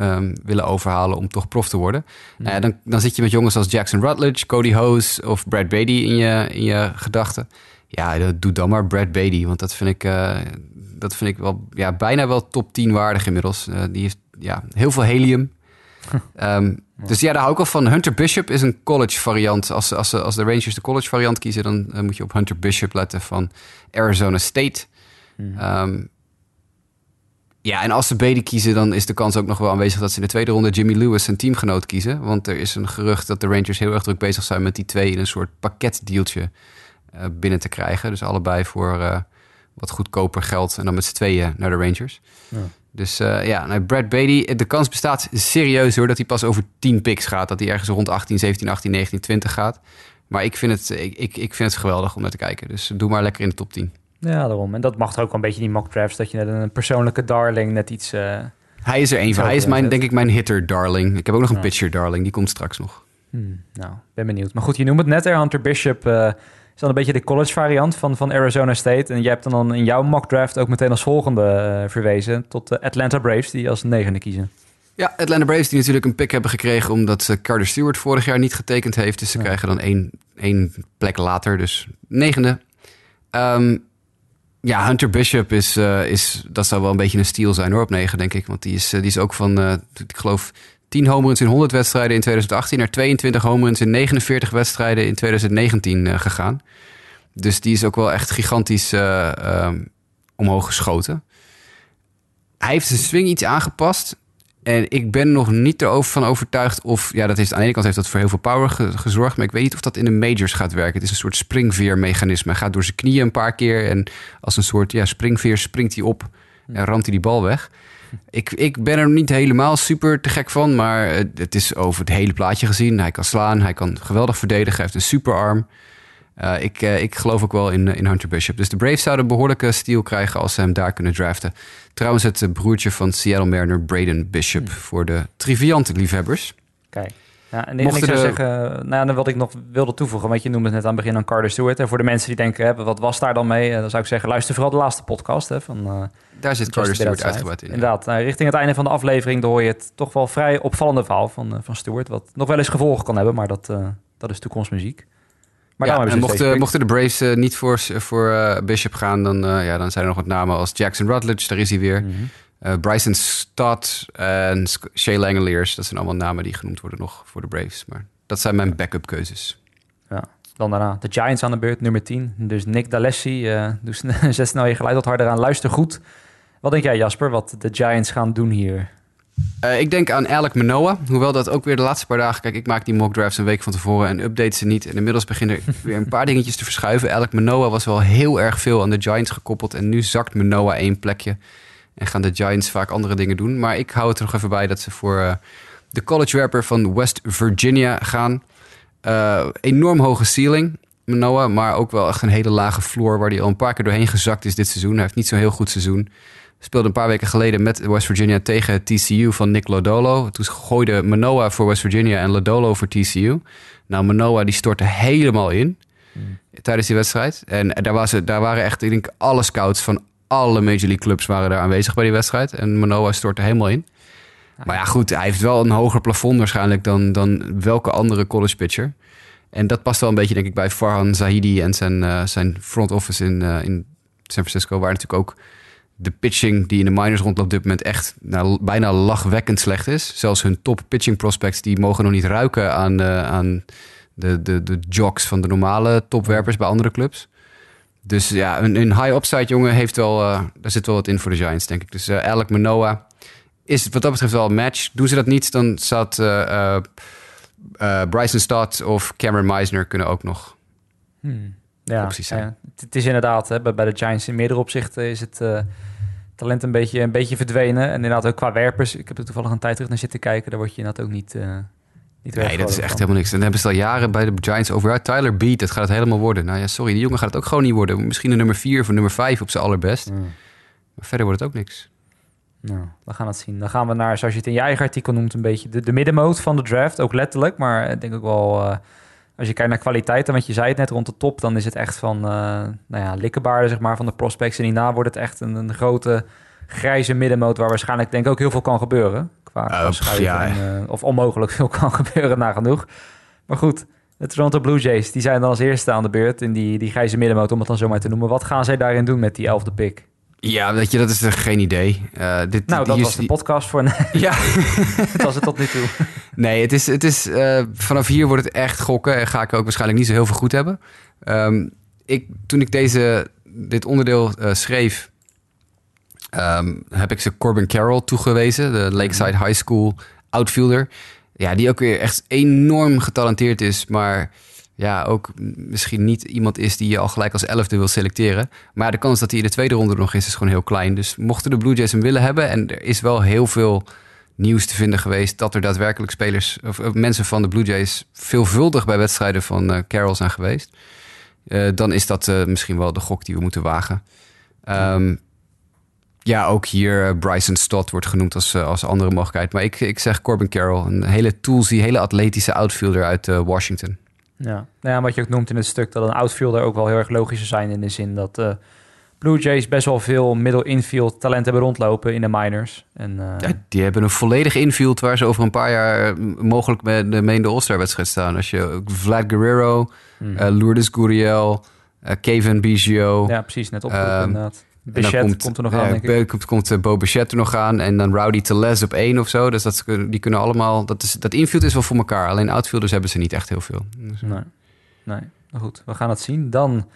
um, willen overhalen om toch prof te worden. Mm. Ja, dan, dan zit je met jongens als Jackson Rutledge, Cody Hose of Brad Beatty in je, in je gedachten. Ja, doe dan maar Brad Beatty, want dat vind ik, uh, dat vind ik wel ja, bijna wel top 10 waardig inmiddels. Uh, die heeft ja, heel veel helium. um, dus ja, daar hou ik al van. Hunter Bishop is een college variant. Als, als, als de Rangers de college variant kiezen, dan uh, moet je op Hunter Bishop letten van Arizona State. Hmm. Um, ja, en als ze Beatty kiezen, dan is de kans ook nog wel aanwezig dat ze in de tweede ronde Jimmy Lewis zijn teamgenoot kiezen. Want er is een gerucht dat de Rangers heel erg druk bezig zijn met die twee in een soort pakketdealtje binnen te krijgen. Dus allebei voor uh, wat goedkoper geld en dan met z'n tweeën naar de Rangers. Ja. Dus uh, ja, nou, Brad Beatty, de kans bestaat serieus hoor dat hij pas over 10 picks gaat. Dat hij ergens rond 18, 17, 18, 19, 20 gaat. Maar ik vind het, ik, ik, ik vind het geweldig om naar te kijken. Dus doe maar lekker in de top 10. Ja, daarom. En dat mag ook wel een beetje die mock drafts. Dat je net een persoonlijke darling net iets... Uh, hij is er een van. Hij is mijn, denk ik mijn hitter darling. Ik heb ook nog een ja. pitcher darling. Die komt straks nog. Hmm, nou, ben benieuwd. Maar goed, je noemt het net er. Hunter Bishop uh, is dan een beetje de college variant van, van Arizona State. En jij hebt dan in jouw mock draft ook meteen als volgende uh, verwezen... tot de Atlanta Braves, die als negende kiezen. Ja, Atlanta Braves die natuurlijk een pick hebben gekregen... omdat uh, Carter Stewart vorig jaar niet getekend heeft. Dus ze ja. krijgen dan één, één plek later. Dus negende. Um, ja, Hunter Bishop is, uh, is, dat zou wel een beetje een steal zijn hoor, op 9 denk ik. Want die is, uh, die is ook van, ik geloof, 10 home runs in 100 wedstrijden in 2018 naar 22 home runs in 49 wedstrijden in 2019 gegaan. Dus die is ook wel echt gigantisch um, omhoog geschoten. Hij heeft zijn swing iets aangepast. En ik ben nog niet erover van overtuigd of... Ja, dat heeft, aan de ene kant heeft dat voor heel veel power ge gezorgd... maar ik weet niet of dat in de majors gaat werken. Het is een soort springveermechanisme. Hij gaat door zijn knieën een paar keer... en als een soort ja, springveer springt hij op en ramt hij die bal weg. Ik, ik ben er niet helemaal super te gek van... maar het is over het hele plaatje gezien. Hij kan slaan, hij kan geweldig verdedigen, hij heeft een superarm... Uh, ik, uh, ik geloof ook wel in, in Hunter Bishop. Dus de Braves zouden een behoorlijke steal krijgen als ze hem daar kunnen draften. Trouwens, het broertje van Seattle Mariner, Braden Bishop, hmm. voor de triviante liefhebbers. Kijk. Ja, en ik zou de... zeggen, nou, wat ik nog wilde toevoegen, want je noemde het net aan het begin aan Carter Stewart. En voor de mensen die denken, hè, wat was daar dan mee? Dan zou ik zeggen, luister vooral de laatste podcast. Hè, van, daar zit Carter Stewart uitgebreid in. Inderdaad, nou, richting het einde van de aflevering hoor je het toch wel vrij opvallende verhaal van, van Stewart. Wat nog wel eens gevolgen kan hebben, maar dat, dat is toekomstmuziek. Maar ja, en mochten, mochten de Braves uh, niet voor, voor uh, Bishop gaan, dan, uh, ja, dan zijn er nog wat namen als Jackson Rutledge, daar is hij weer. Mm -hmm. Bryson Stott en Shea Langeliers. Dat zijn allemaal namen die genoemd worden nog voor de Braves. Maar dat zijn mijn backup keuzes. Ja, dan daarna de Giants aan de beurt, nummer 10. Dus Nick D'Alessi, doe zet snel je geluid wat harder aan. Luister goed. Wat denk jij Jasper, wat de Giants gaan doen hier? Uh, ik denk aan Alec Manoa. Hoewel dat ook weer de laatste paar dagen... Kijk, ik maak die mock drafts een week van tevoren en update ze niet. En inmiddels beginnen weer een paar dingetjes te verschuiven. Alec Manoa was wel heel erg veel aan de Giants gekoppeld. En nu zakt Manoa één plekje. En gaan de Giants vaak andere dingen doen. Maar ik hou het er nog even bij dat ze voor uh, de college rapper van West Virginia gaan. Uh, enorm hoge ceiling, Manoa. Maar ook wel echt een hele lage floor waar hij al een paar keer doorheen gezakt is dit seizoen. Hij heeft niet zo'n heel goed seizoen. Speelde een paar weken geleden met West Virginia tegen TCU van Nick Lodolo. Toen gooide Manoa voor West Virginia en Lodolo voor TCU. Nou, Manoa die stortte helemaal in hmm. tijdens die wedstrijd. En daar, was het, daar waren echt, ik denk, alle scouts van alle Major League clubs waren daar aanwezig bij die wedstrijd. En Manoa stortte helemaal in. Maar ja, goed, hij heeft wel een hoger plafond waarschijnlijk dan, dan welke andere college pitcher. En dat past wel een beetje, denk ik, bij Farhan Zahidi en zijn, uh, zijn front office in, uh, in San Francisco, waar natuurlijk ook de pitching die in de minors rondloopt op dit moment echt nou, bijna lachwekkend slecht is. Zelfs hun top pitching prospects die mogen nog niet ruiken aan, uh, aan de, de, de jocks van de normale topwerpers bij andere clubs. Dus ja, een, een high upside jongen heeft wel, uh, daar zit wel wat in voor de Giants, denk ik. Dus uh, Alec Manoa is wat dat betreft wel een match. Doen ze dat niet, dan zat Bryson Stott of Cameron Meisner kunnen ook nog hmm. Ja, Ja, het is inderdaad, hè, bij de Giants in meerdere opzichten is het talent een beetje, een beetje verdwenen. En inderdaad ook qua werpers. Ik heb er toevallig een tijd terug naar zitten kijken. Daar word je inderdaad ook niet... Uh, niet nee, dat is echt helemaal niks. En dan hebben ze al jaren bij de Giants over. Tyler Beat, dat gaat het helemaal worden. Nou ja, sorry, die jongen gaat het ook gewoon niet worden. Misschien een nummer 4 of nummer 5 op zijn allerbest. Mm. Maar verder wordt het ook niks. Nou, we gaan het zien. Dan gaan we naar, zoals je het in je eigen artikel noemt, een beetje de, de middenmoot van de draft. Ook letterlijk, maar ik denk ook wel... Uh, als je kijkt naar kwaliteiten, want je zei het net rond de top, dan is het echt van, uh, nou ja, likkenbaarden zeg maar, van de prospects. En hierna wordt het echt een, een grote grijze middenmoot waar waarschijnlijk denk ik ook heel veel kan gebeuren. Qua, uh, ja. en, uh, of onmogelijk veel kan gebeuren, nagenoeg. Maar goed, de Toronto Blue Jays, die zijn dan als eerste aan de beurt in die, die grijze middenmoot, om het dan zo maar te noemen. Wat gaan zij daarin doen met die elfde pick? Ja, weet je, dat is er geen idee. Uh, dit, nou, dat was de podcast voor... ja. dat was het tot nu toe. Nee, het is, het is, uh, vanaf hier wordt het echt gokken. En ga ik ook waarschijnlijk niet zo heel veel goed hebben. Um, ik, toen ik deze, dit onderdeel uh, schreef... Um, heb ik ze Corbin Carroll toegewezen. De Lakeside High School outfielder. Ja, die ook weer echt enorm getalenteerd is. Maar ja, ook misschien niet iemand is die je al gelijk als elfde wil selecteren. Maar de kans dat hij in de tweede ronde nog is, is gewoon heel klein. Dus mochten de Blue Jays hem willen hebben... en er is wel heel veel nieuws te vinden geweest... dat er daadwerkelijk spelers of, mensen van de Blue Jays... veelvuldig bij wedstrijden van uh, Carroll zijn geweest... Uh, dan is dat misschien wel de gok die we moeten wagen. Um, ja, ook hier Bryson Stott wordt genoemd als, als andere mogelijkheid. Maar ik, ik zeg Corbin Carroll, een hele toolsy, hele atletische outfielder uit Washington. Ja. Nou ja, wat je ook noemt in het stuk, dat een outfielder ook wel heel erg logisch zou zijn in de zin dat uh, Blue Jays best wel veel middle infield talent hebben rondlopen in de minors. En, uh... ja, die hebben een volledig infield waar ze over een paar jaar eh, mogelijk met de main All-Star wedstrijd staan. Als je Vlad Guerrero, mm. uh, Lourdes Gurriel, Kevin Biggio. Ja, precies, net op inderdaad. Bichette komt, komt, er nog aan, denk ik. Komt, komt Bo Bichette er nog aan. En dan Rowdy Teles op één of zo. Dus dat, die kunnen allemaal... Dat, is, dat infield is wel voor elkaar. Alleen outfielders hebben ze niet echt heel veel. Dus, nee, nee. Goed, we gaan het zien. Dan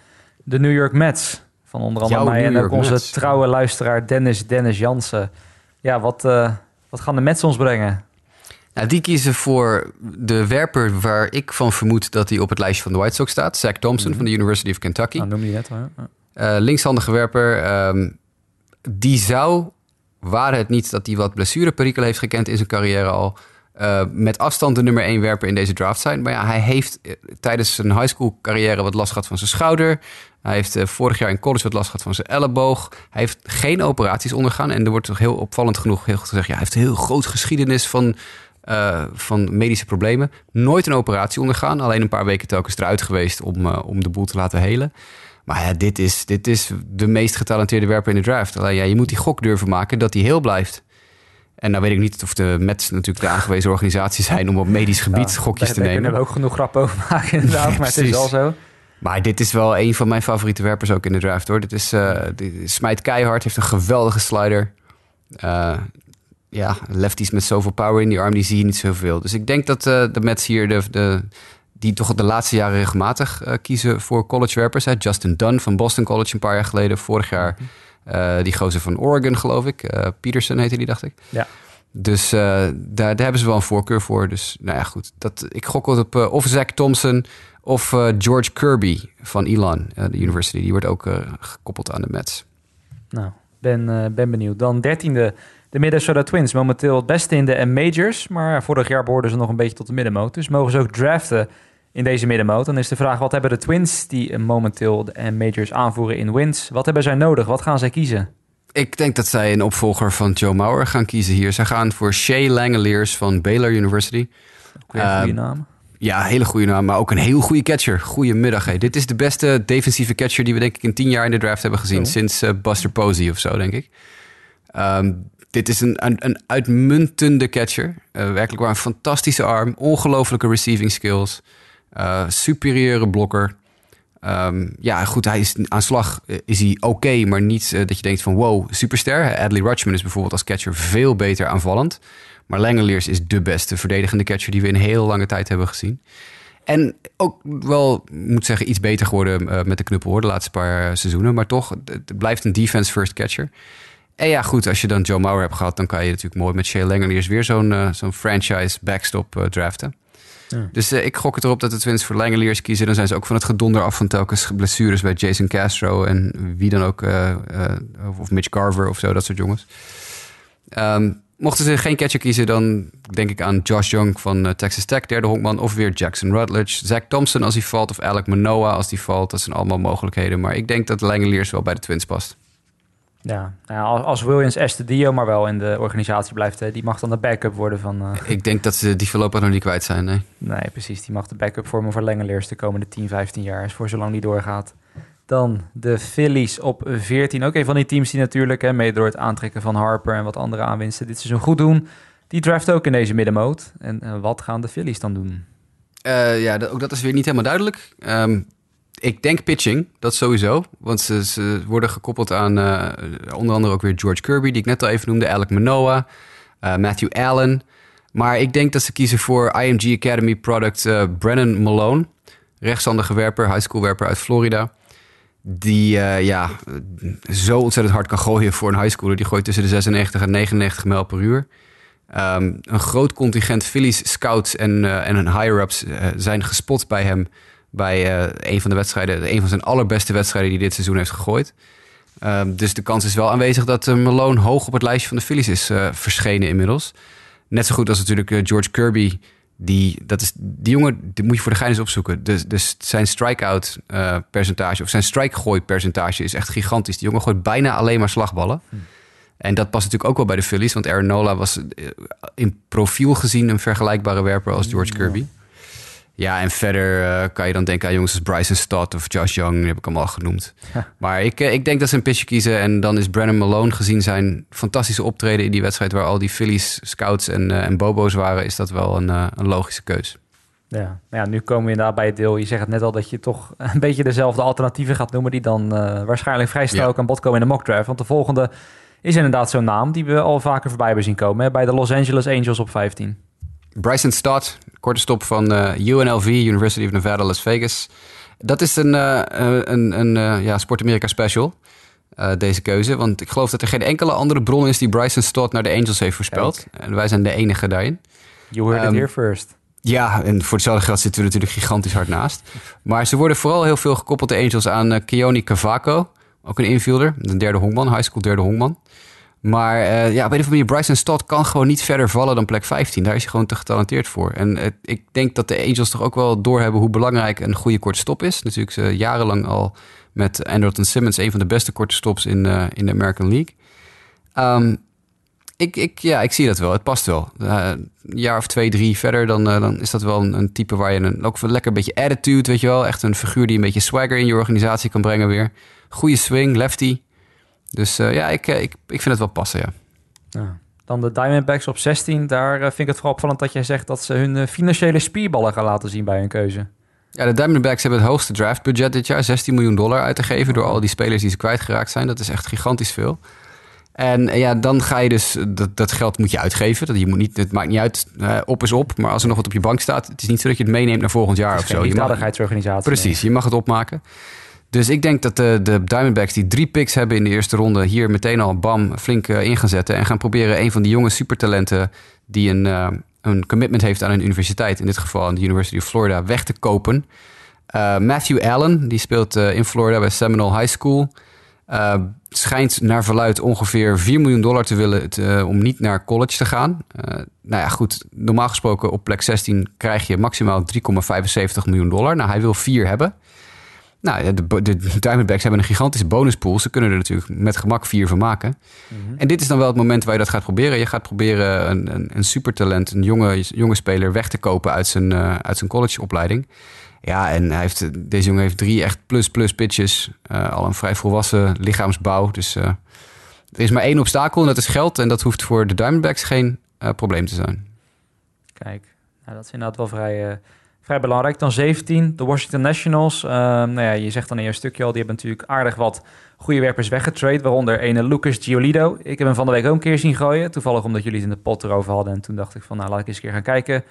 de New York Mets. Van onder andere mij en ook onze trouwe luisteraar Dennis Dennis Jansen. Ja, wat, uh, wat gaan de Mets ons brengen? Nou, die kiezen voor de werper waar ik van vermoed dat hij op het lijstje van de White Sox staat. Zach Thompson mhm. van de University of Kentucky. Nou, noem je net ja. Uh, linkshandige werper. Um, die zou, waren het niet dat hij wat blessureperikelen heeft gekend in zijn carrière al... Uh, met afstand de nummer 1 werper in deze draft zijn. Maar ja, hij heeft uh, tijdens zijn high school carrière wat last gehad van zijn schouder. Hij heeft vorig jaar in college wat last gehad van zijn elleboog. Hij heeft geen operaties ondergaan. En er wordt toch heel opvallend genoeg heel gezegd... ja, hij heeft een heel groot geschiedenis van, van medische problemen. Nooit een operatie ondergaan. Alleen een paar weken telkens eruit geweest om, om de boel te laten helen. Maar ja, dit is, dit is de meest getalenteerde werper in de draft. Alleen ja, je moet die gok durven maken dat hij heel blijft. En nou weet ik niet of de Mets natuurlijk de aangewezen organisatie zijn om op medisch gebied gokjes te nemen. Daar kunnen we ook genoeg grappen over maken inderdaad, maar het is al zo. Maar dit is wel een van mijn favoriete werpers ook in de draft hoor. Dit is, uh, dit smijt keihard, heeft een geweldige slider. Uh, ja, lefties met zoveel power in die arm, die zie je niet zoveel. Dus ik denk dat uh, de Mets hier de, de, die toch de laatste jaren regelmatig uh, kiezen voor collegewerpers. Hè. Justin Dunn van Boston College een paar jaar geleden. Vorig jaar uh, die gozer van Oregon, geloof ik. Uh, Peterson heette die, dacht ik. Ja. Dus daar, daar, hebben ze wel een voorkeur voor. Dus nou ja, goed. Dat, ik gok op of Zach Thompson of George Kirby van Elon, de university. Die wordt ook gekoppeld aan de Mets. Nou, ben, ben benieuwd. Dan dertiende de Minnesota Twins. Momenteel het beste in de majors. Maar vorig jaar behoorden ze nog een beetje tot de middenmoot. Dus mogen ze ook draften in deze middenmoot. Dan is de vraag, wat hebben de Twins die momenteel de majors aanvoeren in wins? Wat hebben zij nodig? Wat gaan zij kiezen? Ik denk dat zij een opvolger van Joe Mauer gaan kiezen hier. Zij gaan voor Shea Langeliers van Baylor University. Een goede naam. Ja, hele goede naam, maar ook een heel goede catcher. Goedemiddag. Hey. Dit is de beste defensieve catcher die we denk ik in tien jaar in de draft hebben gezien. Oh. Sinds uh, Buster Posey of zo, denk ik. Ehm, dit is een, een, een uitmuntende catcher. Uh, werkelijk waar een fantastische arm. Ongelofelijke receiving skills. Uh, superieure blokker. Um, ja, goed, hij is aan slag eh, is hij oké, maar niet dat je denkt van wow, superster. Adley Rutschman is bijvoorbeeld als catcher veel beter aanvallend. Maar Langeliers is de beste verdedigende catcher die we in heel lange tijd hebben gezien. En ook wel, moet zeggen, iets beter geworden met de knuppel hoor, de laatste paar seizoenen. Maar toch, het blijft een defense-first catcher. En ja, goed, als je dan Joe Mauer hebt gehad, dan kan je natuurlijk mooi met Shea Langeliers weer zo'n zo'n franchise backstop draften. Dus uh, ik gok het erop dat de Twins voor Langeliers kiezen. Dan zijn ze ook van het gedonder af van telkens blessures bij Jason Castro en wie dan ook, of Mitch Carver of zo, dat soort jongens. Um, mochten ze geen catcher kiezen, dan denk ik aan Josh Young van Texas Tech, derde honkman. Of weer Jackson Rutledge. Zach Thompson als hij valt, of Alec Manoa als hij valt. Dat zijn allemaal mogelijkheden. Maar ik denk dat Langeliers wel bij de Twins past. Ja, nou, als Williams Estadio maar wel in de organisatie blijft, die mag dan de backup worden van... Uh... Ik denk dat ze die voorlopig nog niet kwijt zijn, nee. Nee, precies. Die mag de backup vormen voor Langeleers de komende 10, 15 jaar. voor zolang die doorgaat. Dan de Phillies op 14. Ook een van die teams die natuurlijk, hè, mede door het aantrekken van Harper en wat andere aanwinsten, dit seizoen goed doen. Die draft ook in deze middenmoot. En uh, wat gaan de Phillies dan doen? Uh, ja, ook dat is weer niet helemaal duidelijk. Um, ik denk pitching, dat sowieso. Want ze, ze worden gekoppeld aan uh, onder andere ook weer George Kirby, die ik net al even noemde, Alec Manoa, uh, Matthew Allen. Maar ik denk dat ze kiezen voor IMG Academy product uh, Brennan Malone, rechtshandige werper, high school werper uit Florida. Die ja, zo ontzettend hard kan gooien voor een high schooler. Die gooit tussen de 96 en 99 mijl per uur. Um, een groot contingent Phillies scouts en, en higher-ups zijn gespot bij hem bij uh, een van de wedstrijden, een van zijn allerbeste wedstrijden die dit seizoen heeft gegooid. Uh, dus de kans is wel aanwezig dat uh, Malone hoog op het lijstje van de Phillies is uh, verschenen inmiddels. Net zo goed als natuurlijk George Kirby. Die, dat is, die jongen die moet je voor de gein eens opzoeken. Dus, dus zijn strikeout percentage of zijn strikegooi percentage is echt gigantisch. Die jongen gooit bijna alleen maar slagballen. Hm. En dat past natuurlijk ook wel bij de Phillies. Want Aaron Nola was in profiel gezien een vergelijkbare werper als George Kirby. Ja, en verder uh, kan je dan denken aan jongens als Bryson Stott of Josh Young, die heb ik allemaal genoemd. Maar ik, eh, ik denk dat ze een pitcher kiezen en dan is Brandon Malone gezien zijn fantastische optreden in die wedstrijd waar al die Phillies scouts en, uh, en bobo's waren, is dat wel een, een logische keus. Ja, ja, nu komen we inderdaad bij het deel. Je zegt het net al dat je toch een beetje dezelfde alternatieven gaat noemen die dan waarschijnlijk vrij snel ook aan bod komen in de mock draft. Want de volgende is inderdaad zo'n naam die we al vaker voorbij hebben zien komen hè, bij de Los Angeles Angels op 15. Bryson Stott, korte stop van eh, UNLV, University of Nevada, Las Vegas. Dat is een, uh, een, een uh, ja, Sport America special, deze keuze. Want ik geloof dat er geen enkele andere bron is die Bryson Stott naar de Angels heeft voorspeld. En wij zijn de enige daarin. You heard um, it here first. Ja, en voor hetzelfde geld zitten we natuurlijk gigantisch hard naast. Maar ze worden vooral heel veel gekoppeld, de Angels, aan uh, Keone Cavaco. Ook een infielder, een derde honkman, high school derde honkman. Maar uh, ja, bij de familie Bryson Stott kan gewoon niet verder vallen dan plek 15. Daar is hij gewoon te getalenteerd voor. En uh, ik denk dat de Angels toch ook wel doorhebben hoe belangrijk een goede korte stop is. Natuurlijk ze jarenlang al met Andrelton Simmons een van de beste korte stops in, uh, in de American League. Um, ik, ik, ja, ik zie dat wel. Het past wel. een jaar of twee, drie verder, dan, dan is dat wel een, een, type waar je een, ook een lekker beetje attitude, weet je wel. Echt een figuur die een beetje swagger in je organisatie kan brengen weer. Goede swing, lefty. Dus uh, ja, ik, eh, ik, ik vind het wel passen, ja. ja. Dan de Diamondbacks op 16. Daar uh, vind ik het vooral opvallend dat jij zegt dat ze hun financiële spierballen gaan laten zien bij hun keuze. Ja, de Diamondbacks hebben het hoogste draftbudget dit jaar. 16 miljoen dollar uit te geven door al die spelers die ze kwijtgeraakt zijn. Dat is echt gigantisch veel. En ja, dan ga je dus, dat, dat geld moet je uitgeven. Dat, je moet niet, het maakt niet uit, uh, op is op. Maar als er nog wat op je bank staat, het is niet zo dat je het meeneemt naar volgend jaar of zo. Je mag, Precies, je mag het opmaken. Dus ik denk dat de, de Diamondbacks die drie picks hebben in de eerste ronde... hier meteen al bam flink uh, in gaan zetten... en gaan proberen een van die jonge supertalenten... die een, uh, een commitment heeft aan een universiteit... in dit geval aan de University of Florida, weg te kopen. Uh, Matthew Allen, die speelt in Florida bij Seminole High School... schijnt naar verluid ongeveer 4 miljoen dollar te willen... Om niet naar college te gaan. nou ja, goed, normaal gesproken op plek 16 krijg je maximaal 3,75 miljoen dollar. Nou, hij wil 4 hebben... Nou, de, de Diamondbacks hebben een gigantische bonuspool. Ze kunnen er natuurlijk met gemak vier van maken. Mhm. En dit is dan wel het moment waar je dat gaat proberen. Je gaat proberen een, een, een supertalent, een jonge, jonge speler weg te kopen uit zijn, uh, uit zijn collegeopleiding. Ja, en hij heeft, deze jongen heeft drie echt plus-plus pitches. Uh, al een vrij volwassen lichaamsbouw. Dus uh, er is maar één obstakel en dat is geld. En dat hoeft voor de Diamondbacks geen probleem te zijn. Kijk, nou, dat is inderdaad wel vrij vrij belangrijk. Dan 17, de Washington Nationals. Uh, nou ja, je zegt dan in je stukje al, die hebben natuurlijk aardig wat goede werpers weggetrade. Waaronder ene Lucas Giolito. Ik heb hem van de week ook een keer zien gooien. Toevallig omdat jullie het in de pot erover hadden. En toen dacht ik van, nou laat ik eens een keer gaan kijken.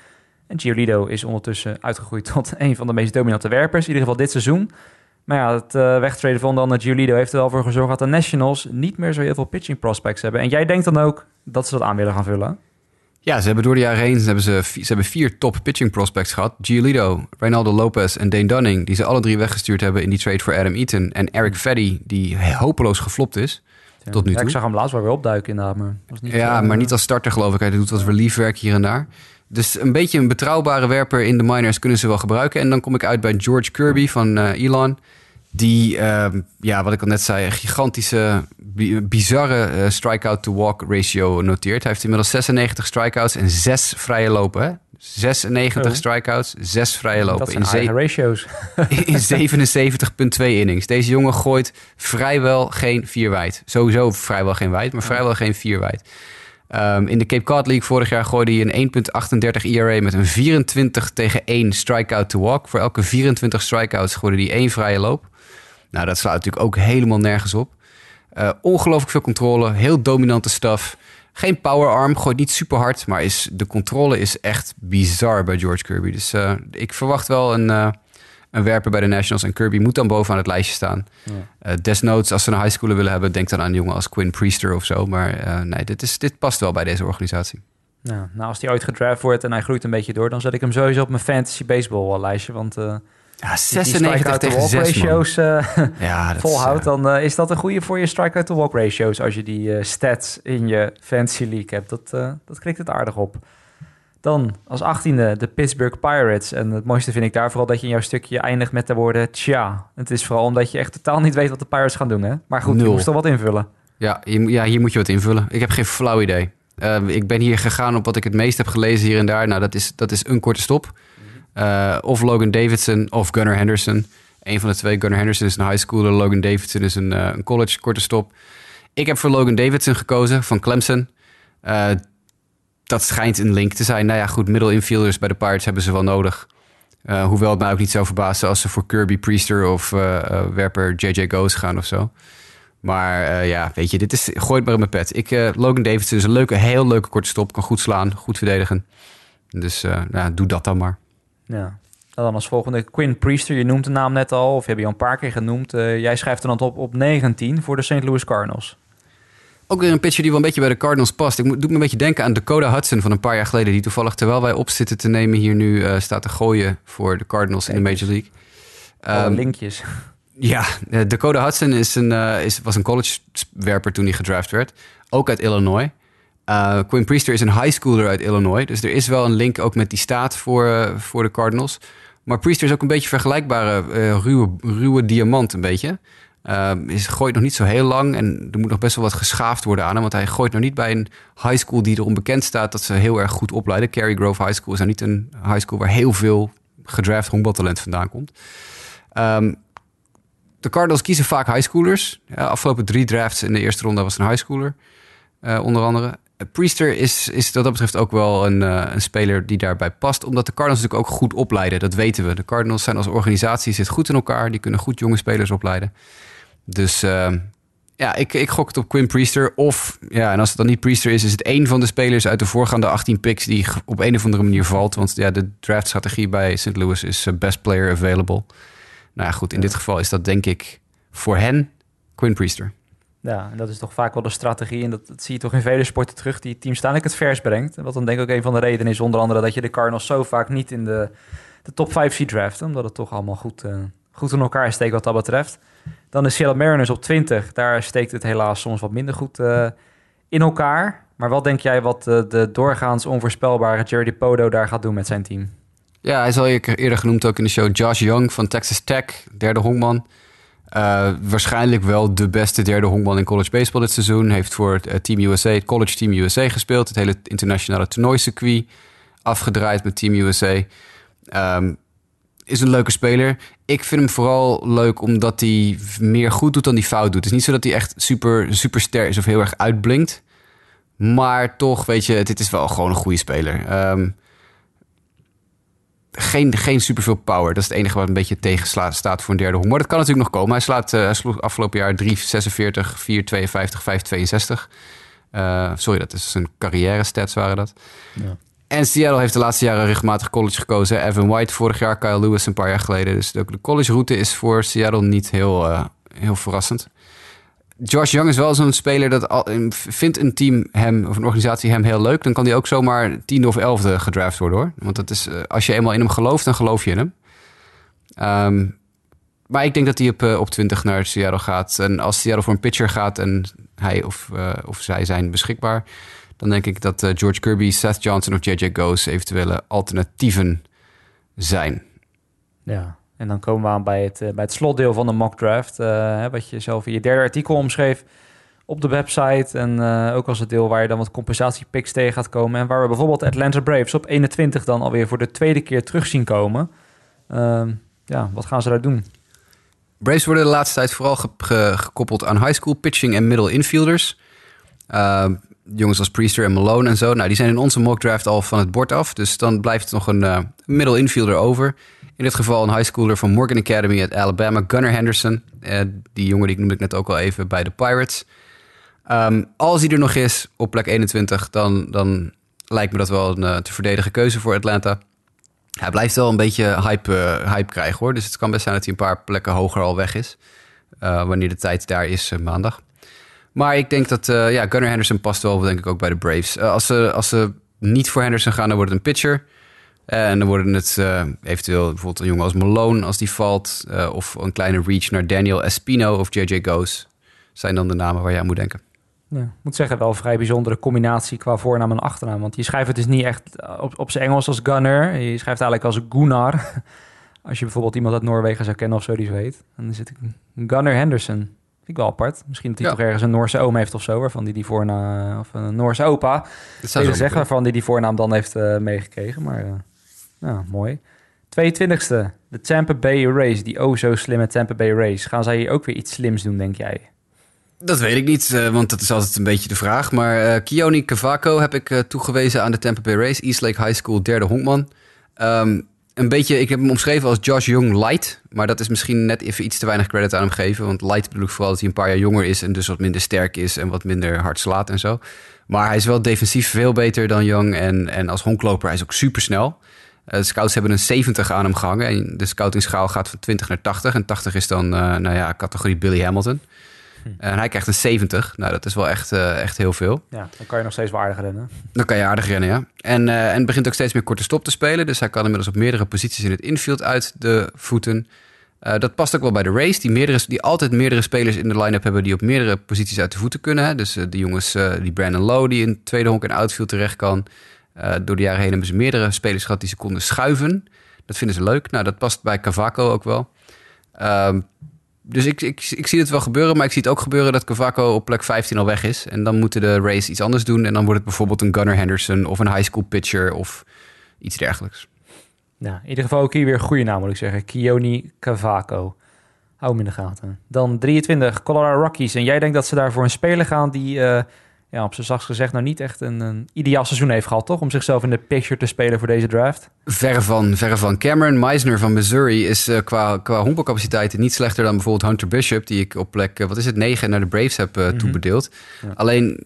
En Giolito is ondertussen uitgegroeid tot een van de meest dominante werpers. In ieder geval dit seizoen. Maar ja, het uh, wegtraden van dan Giolito heeft er wel voor gezorgd dat de Nationals niet meer zo heel veel pitching prospects hebben. En jij denkt dan ook dat ze dat aan willen gaan vullen? Ja, ze hebben door de jaren heen ze hebben ze, ze hebben vier top pitching prospects gehad. Giolito, Reynaldo Lopez en Dane Dunning... die ze alle drie weggestuurd hebben in die trade voor Adam Eaton. En Eric Feddy, die hopeloos geflopt is tot nu toe. ik zag hem laatst wel weer opduiken inderdaad. Maar was niet ja, maar niet als starter geloof ik. Hij doet wat reliefwerk hier en daar. Dus een beetje een betrouwbare werper in de minors kunnen ze wel gebruiken. En dan kom ik uit bij George Kirby van uh, Elon... Die, uh, ja, wat ik al net zei, een gigantische, bizarre uh, strikeout-to-walk ratio noteert. Hij heeft inmiddels 96 strikeouts en 6 vrije lopen. Hè? 96 oh. strikeouts, 6 vrije lopen. Dat zijn in ratio's. in 77,2 innings. Deze jongen gooit vrijwel geen vier wijd. Sowieso vrijwel geen wijd, maar vrijwel geen vier wijd. Um, in de Cape Cod League vorig jaar gooide hij een 1,38 ERA met een 24 tegen 1 strikeout to walk. Voor elke 24 strikeouts gooide hij één vrije loop. Nou, dat slaat natuurlijk ook helemaal nergens op. Uh, ongelooflijk veel controle, heel dominante stuff. Geen power arm, gooit niet super hard, maar is, de controle is echt bizar bij George Kirby. Dus uh, ik verwacht wel een, uh, een werper bij de Nationals. En Kirby moet dan bovenaan het lijstje staan. Ja. desnoods, als ze een high schooler willen hebben, denk dan aan een jongen als Quinn Priester of zo. Maar nee, dit, is, dit past wel bij deze organisatie. Nou, nou, als hij ooit gedraft wordt en hij groeit een beetje door, dan zet ik hem sowieso op mijn fantasy baseball lijstje. Want ja, 96 tegen 6, ratios uh, ja, volhoudt, dan uh, is dat een goede voor je strike-out-to-walk ratios als je die stats in je fantasy league hebt. Dat, dat klikt het aardig op. Dan als achttiende de Pittsburgh Pirates. En het mooiste vind ik daar vooral dat je in jouw stukje eindigt met de woorden tja. Het is vooral omdat je echt totaal niet weet wat de Pirates gaan doen. Hè? Maar goed, Nul. je moest er wat invullen. Ja, ja, hier moet je wat invullen. Ik heb geen flauw idee. ik ben hier gegaan op wat ik het meest heb gelezen hier en daar. Nou, dat is, dat is een korte stop. Uh, of Logan Davidson of Gunnar Henderson. Een van de twee. Gunnar Henderson is een high schooler. Logan Davidson is een, uh, een college korte stop. Ik heb voor Logan Davidson gekozen van Clemson. Uh, dat schijnt een link te zijn. Nou ja, goed, middle infielders bij de Pirates hebben ze wel nodig. hoewel het mij ook niet zou verbazen als ze voor Kirby Priester of werper JJ Goes gaan of zo. Maar ja, weet je, dit is, gooi het maar in mijn pet. Ik, Logan Davidson is een leuke, heel leuke korte stop. Kan goed slaan, goed verdedigen. Dus nou, doe dat dan maar. Ja. Dan als volgende Quinn Priester, je noemt de naam net al, of heb je al een paar keer genoemd. Uh, jij schrijft er dan op op 19 voor de St. Louis Cardinals. Ook weer een pitcher die wel een beetje bij de Cardinals past. Ik moet, doe me een beetje denken aan Dakota Hudson van een paar jaar geleden. Die toevallig, terwijl wij op zitten te nemen, hier nu uh, staat te gooien voor de Cardinals in de Major League. Um, linkjes. Ja, uh, Dakota Hudson is een, is, was een college-werper toen hij gedraft werd. Ook uit Illinois. Uh, Quinn Priester is een high schooler uit Illinois. Dus er is wel een link ook met die staat voor, uh, voor de Cardinals. Maar Priester is ook een beetje vergelijkbare uh, ruwe, ruwe diamant een beetje. is, gooit nog niet zo heel lang en er moet nog best wel wat geschaafd worden aan hem. Want hij gooit nog niet bij een high school die erom bekend staat dat ze heel erg goed opleiden. Cary Grove High School is nou niet een high school waar heel veel gedraft honkbaltalent vandaan komt. Um, de Cardinals kiezen vaak high schoolers. Ja, afgelopen drie drafts in de eerste ronde was een high schooler. onder andere. Priester is, is wat dat betreft ook wel een, uh, een speler die daarbij past. Omdat de Cardinals natuurlijk ook goed opleiden. Dat weten we. De Cardinals zijn als organisatie zit goed in elkaar. Die kunnen goed jonge spelers opleiden. Dus uh, ja, ik, ik gok het op Quinn Priester. Of, ja, en als het dan niet Priester is, is het één van de spelers uit de voorgaande 18 picks die op een of andere manier valt. Want ja, de draftstrategie bij St. Louis is best player available. Nou ja, goed, in dit geval is dat denk ik voor hen Quinn Priester. Ja, en dat is toch vaak wel de strategie. En dat, dat zie je toch in vele sporten terug, die teams staan het vers brengt. Wat dan denk ik ook een van de redenen is, onder andere dat je de Cardinals zo vaak niet in de, de top 5 ziet draften. Omdat het toch allemaal goed, uh, goed in elkaar steekt wat dat betreft. Dan is Seattle Mariners op 20. Daar steekt het helaas soms wat minder goed uh, in elkaar. Maar wat denk jij wat uh, de doorgaans onvoorspelbare Jerry Podo daar gaat doen met zijn team? Ja, hij is al eerder genoemd ook in de show. Josh Young van Texas Tech, derde honkman. Uh, waarschijnlijk wel de beste derde honkman in college baseball dit seizoen. Heeft voor het Team USA, het college Team USA gespeeld. Het hele internationale toernooicircuit afgedraaid met Team USA. Um, is een leuke speler. Ik vind hem vooral leuk omdat hij meer goed doet dan hij fout doet. Het is niet zo dat hij echt super, super ster is of heel erg uitblinkt. Maar toch, weet je, dit is wel gewoon een goede speler. Um, geen, geen superveel power. Dat is het enige wat een beetje tegenslaat staat voor een derde honk. Maar dat kan natuurlijk nog komen. Hij, slaat, uh, hij sloeg afgelopen jaar 3,46, 4,52, 5,62. Uh, sorry, dat is zijn carrière stats waren dat. Ja. En Seattle heeft de laatste jaren regelmatig college gekozen. Evan White vorig jaar, Kyle Lewis een paar jaar geleden. Dus de, de college route is voor Seattle niet heel, uh, heel verrassend. Josh Young is wel zo'n speler dat al, vindt een team hem of een organisatie hem heel leuk, dan kan hij ook zomaar tiende of elfde gedraft worden hoor. Want dat is, als je eenmaal in hem gelooft, dan geloof je in hem. Um, maar ik denk dat hij op, uh, op 20 naar Seattle gaat. En als Seattle voor een pitcher gaat en hij of, uh, of zij zijn beschikbaar, dan denk ik dat George Kirby, Seth Johnson of JJ Goes eventuele alternatieven zijn. Ja, en dan komen we aan bij het, uh, bij het slotdeel van de mock draft. Uh, wat je zelf in je derde artikel omschreef op de website. En uh, ook als het deel waar je dan wat compensatiepicks tegen gaat komen. En waar we bijvoorbeeld Atlanta Braves op 21 dan alweer voor de tweede keer terug zien komen. Ehm, ja, wat gaan ze daar doen? Braves worden de laatste tijd vooral ge ge gekoppeld aan high school pitching en middle infielders. Ehm, jongens als Priester en Malone en zo. Nou, die zijn in onze mock draft al van het bord af. Dus dan blijft nog een middle infielder over. In dit geval een high schooler van Morgan Academy uit Alabama, Gunnar Henderson. Uh, die jongen die noemde ik net ook al even bij de Pirates. Um, als hij er nog is op plek 21, dan, dan lijkt me dat wel een uh, te verdedigen keuze voor Atlanta. Hij blijft wel een beetje hype, uh, hype krijgen hoor. Dus het kan best zijn dat hij een paar plekken hoger al weg is. wanneer de tijd daar is maandag. Maar ik denk dat ja, Gunnar Henderson past wel, denk ik, ook bij de Braves. als, ze, als ze niet voor Henderson gaan, dan wordt het een pitcher. En dan worden het uh, eventueel bijvoorbeeld een jongen als Malone als die valt. Uh, of een kleine reach naar Daniel Espino of JJ Goes. Zijn dan de namen waar je aan moet denken. Ja, ik moet zeggen, wel een vrij bijzondere combinatie qua voornaam en achternaam. Want je schrijft het dus niet echt op, op zijn Engels als Gunner. Je schrijft eigenlijk als Gunnar. Als je bijvoorbeeld iemand uit Noorwegen zou kennen of zo die zo heet. Dan zit ik Gunnar Henderson. Vind ik wel apart. Misschien dat hij ja. toch ergens een Noorse oom heeft of zo. Waarvan die die voornaam... Of een Noorse opa. Dat zou zeggen waarvan die die voornaam dan heeft uh, meegekregen. Maar... Nou, mooi. 22e, de Tampa Bay Race. Die oh zo slimme Tampa Bay Race. Gaan zij hier ook weer iets slims doen, denk jij? Dat weet ik niet, uh, want dat is altijd een beetje de vraag. Maar uh, Kioni Cavaco heb ik uh, toegewezen aan de Tampa Bay Race. Eastlake High School, derde honkman. Um, een beetje, ik heb hem omschreven als Josh Young light. Maar dat is misschien net even iets te weinig credit aan hem geven. Want light bedoel ik vooral dat hij een paar jaar jonger is... en dus wat minder sterk is en wat minder hard slaat en zo. Maar hij is wel defensief veel beter dan Young. En, en als honkloper, hij is ook super snel. De scouts hebben een 70 aan hem gehangen. En de scoutingschaal gaat van 20 naar 80. En 80 is dan, uh, nou ja, categorie Billy Hamilton. Hm. En hij krijgt een 70. Nou, dat is wel echt, uh, echt heel veel. Ja, dan kan je nog steeds wel aardig rennen. Dan kan je aardig rennen, ja. En, uh, en begint ook steeds meer korte stop te spelen. Dus hij kan inmiddels op meerdere posities in het infield uit de voeten. Uh, dat past ook wel bij de race, die, meerdere, die altijd meerdere spelers in de line-up hebben die op meerdere posities uit de voeten kunnen. Hè. Dus die jongens, die Brandon Lowe, die in tweede honk en outfield terecht kan. Door de jaren heen hebben ze meerdere spelers gehad die ze konden schuiven. Dat vinden ze leuk. Nou, dat past bij Cavaco ook wel. Ehm, dus ik, ik, ik zie het wel gebeuren, maar ik zie het ook gebeuren dat Cavaco op plek 15 al weg is. En dan moeten de race iets anders doen. En dan wordt het bijvoorbeeld een Gunnar Henderson of een high school pitcher of iets dergelijks. Nou, in ieder geval ook hier weer een goede naam, moet ik zeggen. Kioni Cavaco. Hou hem in de gaten. Dan 23, Colorado Rockies. En jij denkt dat ze daarvoor een speler gaan die, uh, ja, op zijn zachtst gezegd, nou niet echt een, een, ideaal seizoen heeft gehad, toch? Om zichzelf in de picture te spelen voor deze draft? Verre van, verre van. Cameron Meisner van Missouri is uh, qua, qua honkbalcapaciteiten niet slechter dan bijvoorbeeld Hunter Bishop, die ik op plek, uh, wat is het, 9 naar de Braves heb mm -hmm. toebedeeld. Ja. Alleen,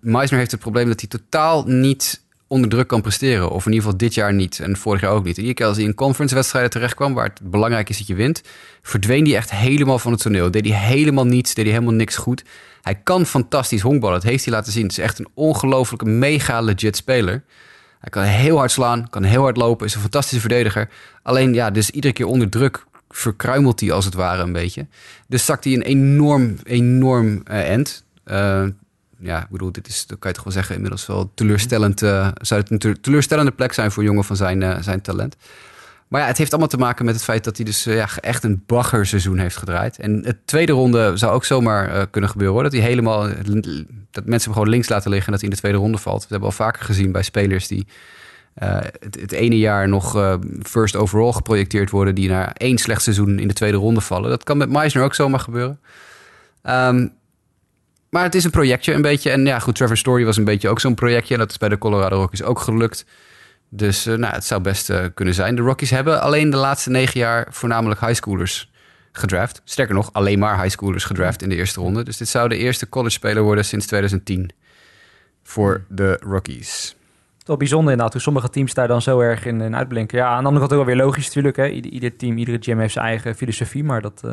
Meisner heeft het probleem dat hij totaal niet onder druk kan presteren. Of in ieder geval dit jaar niet en vorig jaar ook niet. Iedere keer als hij in conference wedstrijden terecht kwam, waar het belangrijk is dat je wint, verdween hij echt helemaal van het toneel. Deed hij helemaal niets, deed hij helemaal niks goed. Hij kan fantastisch honkballen, dat heeft hij laten zien. Het is echt een ongelooflijke, mega legit speler. Hij kan heel hard slaan, kan heel hard lopen, is een fantastische verdediger. Alleen ja, dus iedere keer onder druk verkruimelt hij als het ware een beetje. Dus zakt hij een enorm, enorm uh, end. Uh, ja, ik bedoel, dit is, dat kan je toch wel zeggen, inmiddels wel teleurstellend. Uh, zou het een teleurstellende plek zijn voor een jongen van zijn, zijn talent. Maar ja, het heeft allemaal te maken met het feit dat hij dus ja, echt een baggerseizoen heeft gedraaid. En het tweede ronde zou ook zomaar kunnen gebeuren. Dat hij helemaal, dat mensen hem gewoon links laten liggen en dat hij in de tweede ronde valt. We hebben al vaker gezien bij spelers die het, ene jaar nog first overall geprojecteerd worden, die na één slecht seizoen in de tweede ronde vallen. Dat kan met Meisner ook zomaar gebeuren. Um, maar het is een projectje een beetje. En ja, goed, Trevor Story was een beetje ook zo'n projectje. En dat is bij de Colorado Rockies ook gelukt. Dus uh, nou, het zou best kunnen zijn. De Rockies hebben alleen de laatste negen jaar voornamelijk highschoolers gedraft. Sterker nog, alleen maar highschoolers gedraft in de eerste ronde. Dus dit zou de eerste college speler worden sinds 2010 voor de Rockies wel bijzonder inderdaad, hoe sommige teams daar dan zo erg in, in uitblinken. Ja, aan de andere kant ook wel weer logisch natuurlijk. Hè. Ieder, team, iedere gym heeft zijn eigen filosofie. Maar dat, uh,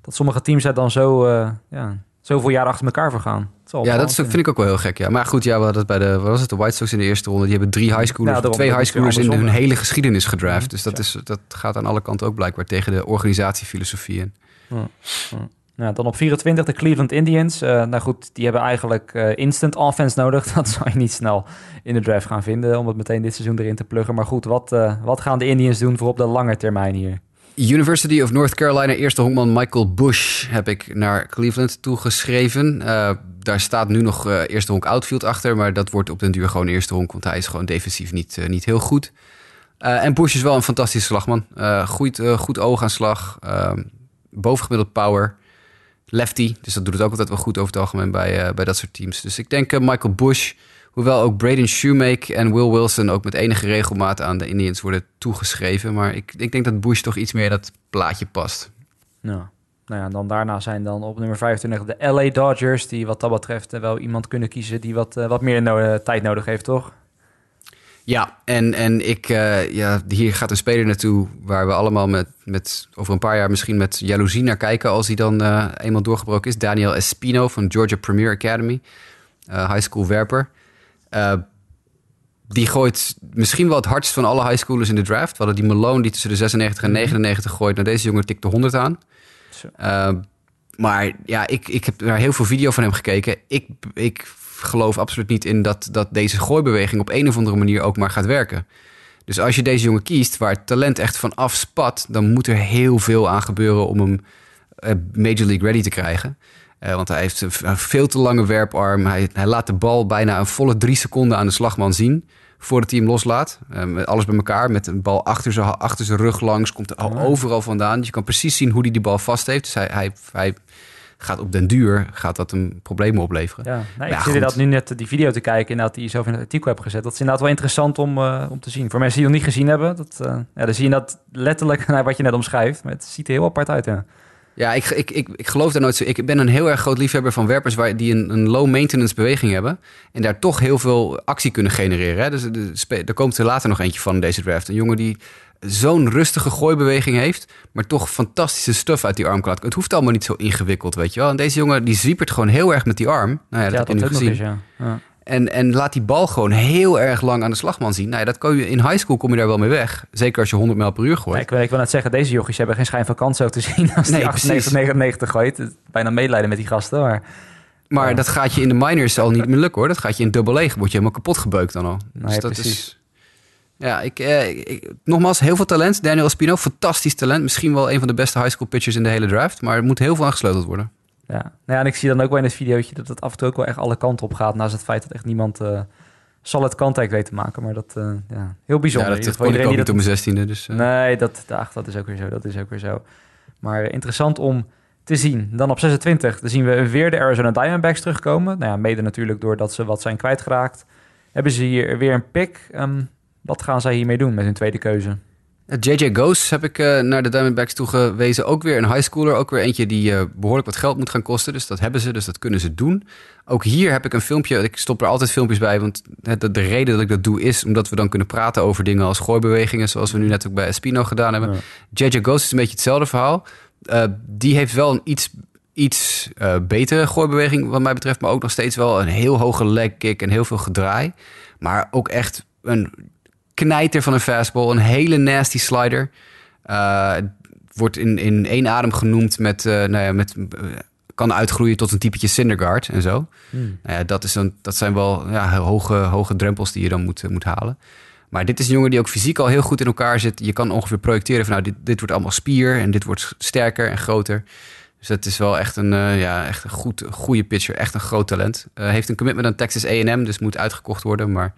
dat sommige teams daar dan zo, ja, zoveel jaar achter elkaar vergaan. Dat ja, dat vind ik ook wel heel gek. Ja. Maar goed, ja, we hadden het bij de, wat was het, de White Sox in de eerste ronde. Die hebben drie highschoolers, ja, twee highschoolers in hun hele geschiedenis gedraft. Dus dat, is, dat gaat aan alle kanten ook blijkbaar tegen de organisatiefilosofie in. Nou, dan op 24 de Cleveland Indians. Uh, nou goed, die hebben eigenlijk uh, instant offense nodig. Dat zou je niet snel in de draft gaan vinden om het meteen dit seizoen erin te pluggen. Maar goed, wat, uh, wat gaan de Indians doen voor op de lange termijn hier? University of North Carolina eerste honkman Michael Bush heb ik naar Cleveland toegeschreven. Daar staat nu nog eerste honk outfield achter, maar dat wordt op den duur gewoon eerste honk, want hij is gewoon defensief niet, niet heel goed. en Bush is wel een fantastische slagman. goed, goed oog aan slag, bovengemiddeld power lefty. Dus dat doet het ook altijd wel goed over het algemeen bij, bij dat soort teams. Dus ik denk Michael Bush, hoewel ook Braden Shoemake en Will Wilson ook met enige regelmaat aan de Indians worden toegeschreven. Maar ik, ik denk dat Bush toch iets meer dat plaatje past. Nou, nou ja, dan daarna zijn dan op nummer 25 de LA Dodgers, die wat dat betreft wel iemand kunnen kiezen die wat, uh, wat meer no tijd nodig heeft, toch? Ja, en, en ik, ja, hier gaat een speler naartoe waar we allemaal met, met over een paar jaar misschien met jaloezie naar kijken als hij dan eenmaal doorgebroken is. Daniel Espino van Georgia Premier Academy, uh, high school werper. die gooit misschien wel het hardst van alle high schoolers in de draft. We hadden die Malone die tussen de 96 en 99 mhm. gooit. Nou, deze jongen tikt de 100 aan. Maar ja, ik, ik heb naar heel veel video van hem gekeken. Ik, ik geloof absoluut niet in dat, dat deze gooibeweging op een of andere manier ook maar gaat werken. Dus als je deze jongen kiest waar het talent echt van afspat, dan moet er heel veel aan gebeuren om hem eh, Major League ready te krijgen. Uh, want hij heeft een veel te lange werparm. Hij, hij, laat de bal bijna een volle drie seconden aan de slagman zien. Voordat hij hem loslaat. Met alles bij elkaar. Met een bal achter zijn, achter zijn rug langs. Komt er al overal vandaan. Dus je kan precies zien hoe hij die bal vast heeft. Dus hij, hij, hij gaat op den duur gaat dat een probleem opleveren. Ja, nou, ik zie dat nu net die video te kijken en dat die zo in het artikel heb gezet. Dat is inderdaad wel interessant om, uh, om te zien. Voor mensen die het nog niet gezien hebben, dat, uh, ja, dan zie je dat letterlijk naar wat je net omschrijft. Maar het ziet er heel apart uit, ja. Ja, ik, ik, ik, ik geloof daar nooit zo. Ik ben een heel erg groot liefhebber van werpers waar, die een, een low maintenance beweging hebben. En daar toch heel veel actie kunnen genereren. Hè? Dus de, er komt er later nog eentje van in deze draft. Een jongen die zo'n rustige gooibeweging heeft, maar toch fantastische stuff uit die arm kan Het hoeft allemaal niet zo ingewikkeld, weet je wel. En deze jongen die zwiepert gewoon heel erg met die arm. Nou ja, dat heb je nu gezien. ja. Ja. En, en laat die bal gewoon heel erg lang aan de slagman zien. Nou ja, dat kan je, in high school kom je daar wel mee weg. Zeker als je 100 mijl per uur gooit. ik, wil, ik wil net zeggen, deze jochies hebben geen schijn van kans zo te zien. Als nee, die 98, 99 gooit. Bijna medelijden met die gasten, maar... Maar dat gaat je in de minors al niet meer lukken hoor. Dat gaat je in dubbel leeg. Word je helemaal kapot gebeukt dan al. Nee, dus dat precies. is ja, ik, eh, ik, nogmaals, heel veel talent. Daniel Espino, fantastisch talent. Misschien wel een van de beste high school pitchers in de hele draft. Maar er moet heel veel aangesleuteld worden. Ja, nou ja, en ik zie dan ook wel in het videootje dat het af en toe ook wel echt alle kanten op gaat. Naast het feit dat echt niemand uh, zal het kantijk weet te maken. Maar dat, uh, ja, heel bijzonder. Ja, dat, kon ik ook niet op mijn zestiende. Dus, uh. Nee, dat, ach, dat is ook weer zo. Dat is ook weer zo. Maar interessant om te zien. Dan op 26, dan zien we weer de Arizona Diamondbacks terugkomen. Nou ja, mede natuurlijk doordat ze wat zijn kwijtgeraakt. Hebben ze hier weer een pick. Um, wat gaan zij hiermee doen met hun tweede keuze? JJ Ghost heb ik uh, naar de Diamondbacks toegewezen. Ook weer een high schooler. Ook weer eentje die uh, behoorlijk wat geld moet gaan kosten. Dus dat hebben ze, dus dat kunnen ze doen. Ook hier heb ik een filmpje. Ik stop er altijd filmpjes bij. Want de, de reden dat ik dat doe is omdat we dan kunnen praten over dingen als gooibewegingen. Zoals we nu net ook bij Espino gedaan hebben. Ja. JJ Ghost is een beetje hetzelfde verhaal. Uh, die heeft wel een iets, iets betere gooibeweging wat mij betreft. Maar ook nog steeds wel een heel hoge leg kick en heel veel gedraai. Maar ook echt een knijter van een fastball. Een hele nasty slider. Uh, wordt in, in één adem genoemd met... Uh, nou ja, met kan uitgroeien tot een typetje Syndergaard en zo. Hmm. Nou dat, is een, dat zijn wel ja, hoge, hoge drempels die je dan moet, moet halen. Maar dit is een jongen die ook fysiek al heel goed in elkaar zit. Je kan ongeveer projecteren van nou, dit, dit wordt allemaal spier en dit wordt sterker en groter. Dus dat is wel echt een, uh, ja, echt een goed, goede pitcher. Echt een groot talent. Heeft een commitment aan Texas A&M, dus moet uitgekocht worden. Maar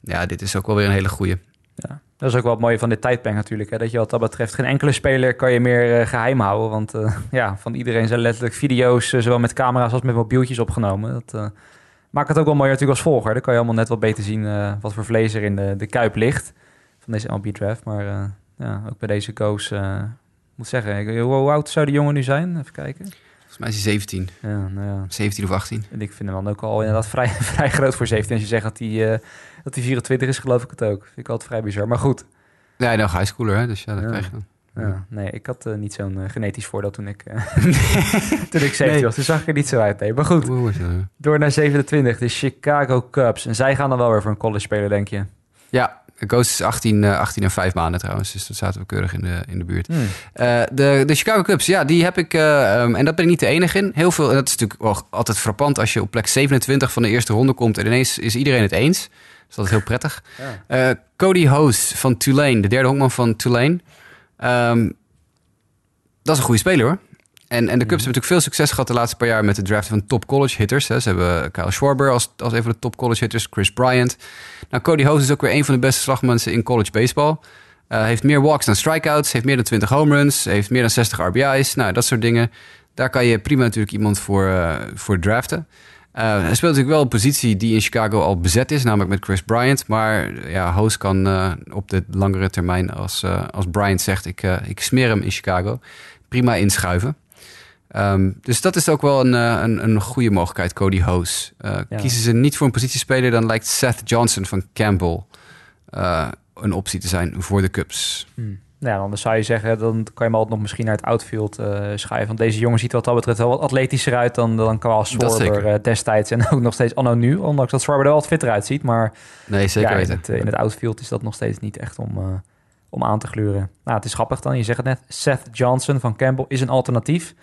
ja, dit is ook wel weer een hele goede. Ja, dat is ook wel het mooie van dit tijdperk natuurlijk. Hè? Dat je wat dat betreft geen enkele speler kan je meer uh, geheim houden. Want uh, ja, van iedereen zijn letterlijk video's, uh, zowel met camera's als met mobieltjes opgenomen. Dat maakt het ook wel mooi natuurlijk als volger. Dan kan je allemaal net wat beter zien wat voor vlees er in de, de kuip ligt van deze MLB draft. Maar ja, ook bij deze goos moet zeggen, hoe, hoe oud zou de jongen nu zijn? Even kijken. Volgens mij is hij 17. Ja, nou ja. 17 of 18. En ik vind hem dan ook al inderdaad vrij, vrij groot voor 17. Als je zegt dat hij dat hij 24 is, geloof ik het ook. Vind ik altijd vrij bizar. Maar goed. Ja, nog high schooler, hè? Dus ja, dat krijg je dan. Ja, nee, ik had uh, niet zo'n uh, genetisch voordeel toen ik, uh, toen ik 17 was. Toen zag ik er niet zo uit. Nee, maar goed. Door naar 27, de Chicago Cubs. En zij gaan dan wel weer voor een college spelen, denk je? Ja, Ghost is 18, 18 en 5 maanden trouwens. Dus dat zaten we keurig in de, in de buurt. Hmm. de, de Chicago Cubs, ja, die heb ik... Um, en dat ben ik niet de enige in. Heel veel, en dat is natuurlijk wel altijd frappant... als je op plek 27 van de eerste ronde komt... en ineens is iedereen het eens... Dus dat is heel prettig. Ja. Uh, Cody Hoos van Tulane, de derde honkman van Tulane. Um, dat is een goede speler hoor. En, en de Cubs hebben natuurlijk veel succes gehad de laatste paar jaar met de draft van top college hitters. Hè. Ze hebben Kyle Schwarber als, als een van de top college hitters, Chris Bryant. Nou, Cody Hoos is ook weer een van de beste slagmensen in college baseball. Uh, heeft meer walks dan strikeouts, heeft meer dan 20 home runs, heeft meer dan 60 RBI's. Nou, dat soort dingen. Daar kan je prima natuurlijk iemand voor, uh, voor draften. Uh, hij speelt natuurlijk wel een positie die in Chicago al bezet is, namelijk met Chris Bryant. Maar ja, Hoos kan uh, op de langere termijn, als, als Bryant zegt, ik, ik smeer hem in Chicago, prima inschuiven. Um, dus dat is ook wel een, een, een goede mogelijkheid, Cody Hoos. Ja. Kiezen ze niet voor een positiespeler, dan lijkt Seth Johnson van Campbell een optie te zijn voor de Cubs. Hmm. Nou ja, dan zou je zeggen, dan kan je hem altijd nog misschien naar het outfield uh, schuiven. Want deze jongen ziet wat dat betreft wel wat atletischer uit dan, dan Carl Swarber uh, destijds. En ook nog steeds anno nu, ondanks dat Swarber er wel wat fitter uitziet. Maar nee, zeker ja, weten. In, het, in het outfield is dat nog steeds niet echt om, uh, om aan te gluren. Nou, het is grappig dan. Je zegt het net, Seth Johnson van Campbell is een alternatief.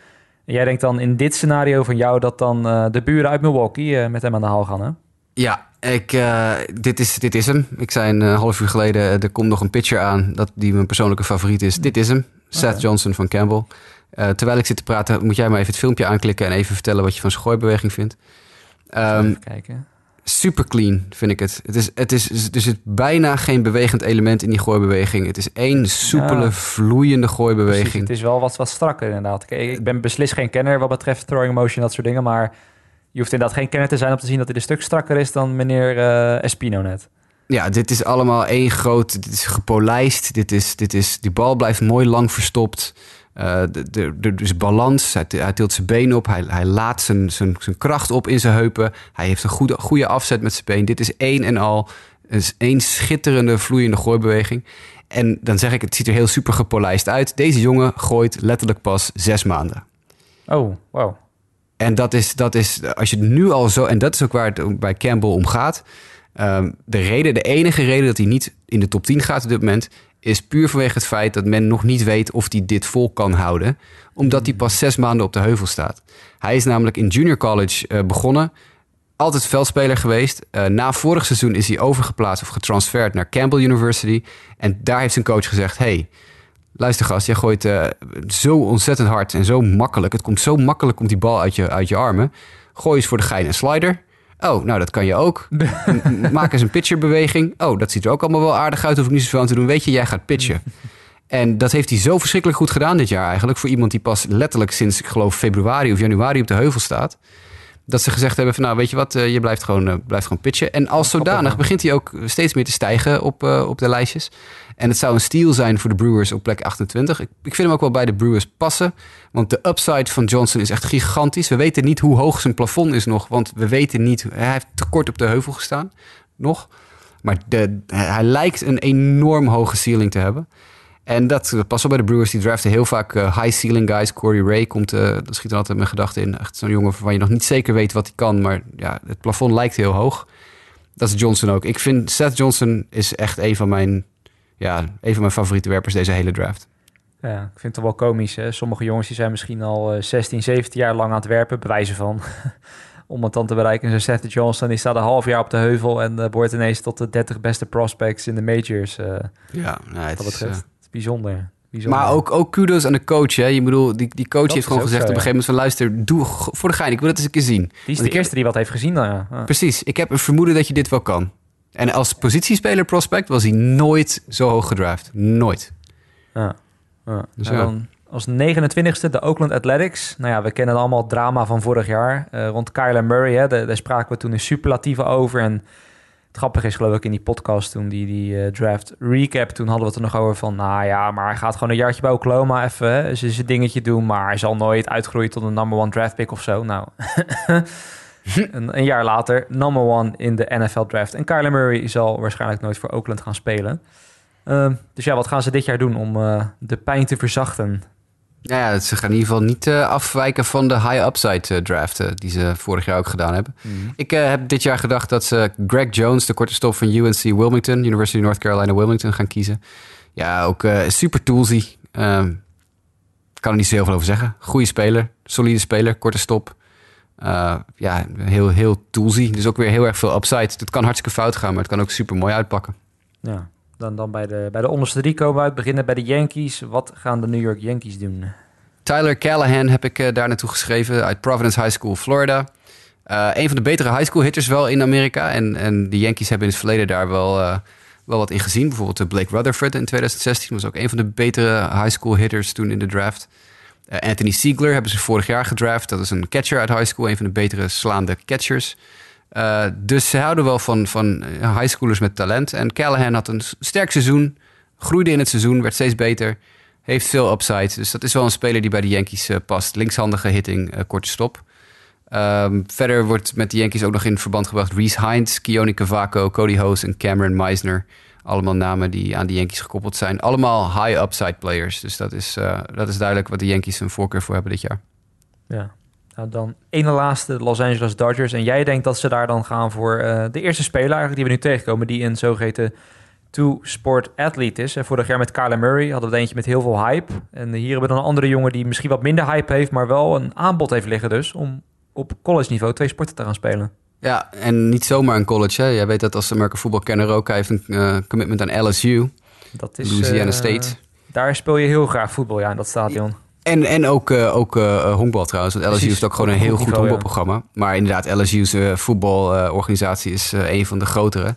En jij denkt dan in dit scenario van jou dat dan de buren uit Milwaukee met hem aan de haal gaan, hè? Ja, ik, uh, dit, is, dit is hem. Ik zei een uh, half uur geleden, er komt nog een pitcher aan... Dat, die mijn persoonlijke favoriet is. Dit is hem. Seth okay. Johnson van Campbell. Uh, terwijl ik zit te praten, moet jij maar even het filmpje aanklikken... en even vertellen wat je van zijn gooibeweging vindt. Um, even kijken. Super clean, vind ik het. het, is, het is, er zit bijna geen bewegend element in die gooibeweging. Het is één soepele, ja. vloeiende gooibeweging. Precies, het is wel wat, wat strakker inderdaad. Ik ben beslist geen kenner wat betreft throwing motion... dat soort dingen, maar je hoeft inderdaad geen kenner te zijn om te zien dat hij een stuk strakker is dan meneer uh, Espino net. Ja, dit is allemaal één groot. Dit is gepolijst. Dit is, dit is, die bal blijft mooi lang verstopt. Uh, er is balans. Hij, hij tilt zijn been op. Hij, hij laat zijn, zijn, zijn kracht op in zijn heupen. Hij heeft een goede, goede afzet met zijn been. Dit is één en al. is één schitterende, vloeiende gooibeweging. En dan zeg ik, het ziet er heel super gepolijst uit. Deze jongen gooit letterlijk pas zes maanden. Oh, wow. En dat is, dat is, als je nu al zo, en dat is ook waar het bij Campbell om gaat. Um, de reden, de enige reden dat hij niet in de top 10 gaat op dit moment, is puur vanwege het feit dat men nog niet weet of hij dit vol kan houden, omdat hij pas zes maanden op de heuvel staat. Hij is namelijk in junior college uh, begonnen, altijd veldspeler geweest. Uh, na vorig seizoen is hij overgeplaatst of getransferred naar Campbell University. En daar heeft zijn coach gezegd: Hey, luister gast, jij gooit uh, zo ontzettend hard en zo makkelijk. Het komt zo makkelijk komt die bal uit je, uit je armen. Gooi eens voor de gein een slider. Oh, nou dat kan je ook. Maak eens een pitcherbeweging. Oh, dat ziet er ook allemaal wel aardig uit. Hoef ik niet zoveel aan te doen. Weet je, jij gaat pitchen. En dat heeft hij zo verschrikkelijk goed gedaan dit jaar eigenlijk. Voor iemand die pas letterlijk sinds, ik geloof, februari of januari op de heuvel staat. Dat ze gezegd hebben van nou, weet je wat, je blijft gewoon, blijft gewoon pitchen. En als zodanig begint hij ook steeds meer te stijgen op, op de lijstjes. En het zou een steal zijn voor de Brewers op plek 28. Ik, ik vind hem ook wel bij de Brewers passen. Want de upside van Johnson is echt gigantisch. We weten niet hoe hoog zijn plafond is nog. Want we weten niet, hij heeft te kort op de heuvel gestaan. Nog. Maar de, hij lijkt een enorm hoge ceiling te hebben. En dat pas wel bij de Brewers. Die draften heel vaak uh, high ceiling guys. Corey Ray komt, uh, dat schiet er altijd mijn gedachten in. Echt zo'n jongen waarvan je nog niet zeker weet wat hij kan. Maar ja, het plafond lijkt heel hoog. Dat is Johnson ook. Ik vind Seth Johnson is echt een van mijn, ja, een van mijn favoriete werpers deze hele draft. Ja, ik vind het wel komisch. Hè? Sommige jongens die zijn misschien al 16, eh, 17 jaar lang aan het werpen, bewijzen van. om het dan te bereiken. En Seth Johnson die staat een half jaar op de heuvel en wordt ineens tot de 30 beste prospects in de majors. Uh, ja, nou, het is bijzonder. bijzonder. Maar ook, ook kudos aan de coach. Hè? Je bedoel, die, die coach heeft gewoon gezegd op een gegeven moment van luister, doe voor de gein, ik wil het eens een keer zien. Die is de eerste die wat heeft gezien dan, ja. Ah. Precies, ik heb een vermoeden dat je dit wel kan. En als positiespeler prospect was hij nooit zo hoog gedraft. Nooit. Ja. ja. Dus ja. Dan als 29ste de Oakland Athletics. Nou ja, we kennen allemaal het drama van vorig jaar uh, rond Kyler Murray. Hè. Daar, daar spraken we toen in superlatieven over. En het grappige is geloof ik in die podcast toen, die, die uh, draft recap... toen hadden we het er nog over van... nou ja, maar hij gaat gewoon een jaartje bij Oklahoma even zijn dingetje doen... maar hij zal nooit uitgroeien tot een number one draft pick of zo. Nou, een, een, jaar later number one in de NFL draft. En Kyler Murray zal waarschijnlijk nooit voor Oakland gaan spelen... Uh, dus ja, wat gaan ze dit jaar doen om uh, de pijn te verzachten? Ja, ze gaan in ieder geval niet uh, afwijken van de high upside uh, draft uh, die ze vorig jaar ook gedaan hebben. Mm. Ik heb dit jaar gedacht dat ze Greg Jones, de korte stop van UNC Wilmington, University of North Carolina Wilmington, gaan kiezen. Ja, ook super toolsy. Ehm, kan er niet zo heel veel over zeggen. Goede speler, solide speler, korte stop. ja, heel, heel toolsy. Dus ook weer heel erg veel upside. Het kan hartstikke fout gaan, maar het kan ook super mooi uitpakken. Ja, dan, dan bij, de, bij de onderste drie komen uit. Beginnen bij de Yankees. Wat gaan de New York Yankees doen? Tyler Callahan heb ik uh, daar naartoe geschreven uit Providence High School, Florida. Uh, een van de betere high school hitters wel in Amerika. En, en de Yankees hebben in het verleden daar wel, uh, wel wat in gezien. Bijvoorbeeld Blake Rutherford in 2016 was ook een van de betere high school hitters toen in de draft. Anthony Siegler hebben ze vorig jaar gedraft. Dat is een catcher uit high school, een van de betere slaande catchers. Uh, dus ze houden wel van, van highschoolers met talent. En Callahan had een sterk seizoen, groeide in het seizoen, werd steeds beter. Heeft veel upside. Dus dat is wel een speler die bij de Yankees uh, past. Linkshandige hitting, korte stop. Um, verder wordt met de Yankees ook nog in verband gebracht Reese Hines, Keone Cavaco, Cody Hoos en Cameron Meisner. Allemaal namen die aan de Yankees gekoppeld zijn. Allemaal high upside players. Dus dat is, dat is duidelijk wat de Yankees een voorkeur voor hebben dit jaar. Ja, nou, dan ene laatste, de Los Angeles Dodgers. En jij denkt dat ze daar dan gaan voor uh, de eerste speler eigenlijk die we nu tegenkomen, die een zogeheten two-sport athlete is. En vorig jaar met Kyler Murray hadden we er eentje met heel veel hype. En hier hebben we dan een andere jongen die misschien wat minder hype heeft, maar wel een aanbod heeft liggen dus om op college niveau twee sporten te gaan spelen. Ja, en niet zomaar een college. Hè. Jij weet dat als Amerika voetbalkenner ook. Hij heeft een uh, commitment aan LSU. Dat is Louisiana uh, State. Daar speel je heel graag voetbal, ja, in dat stadion. En, en ook, uh, ook uh, honkbal trouwens. Want LSU heeft ook gewoon een heel goed honkbalprogramma. Ja. Maar inderdaad, LSU's uh, voetbalorganisatie is een van de grotere.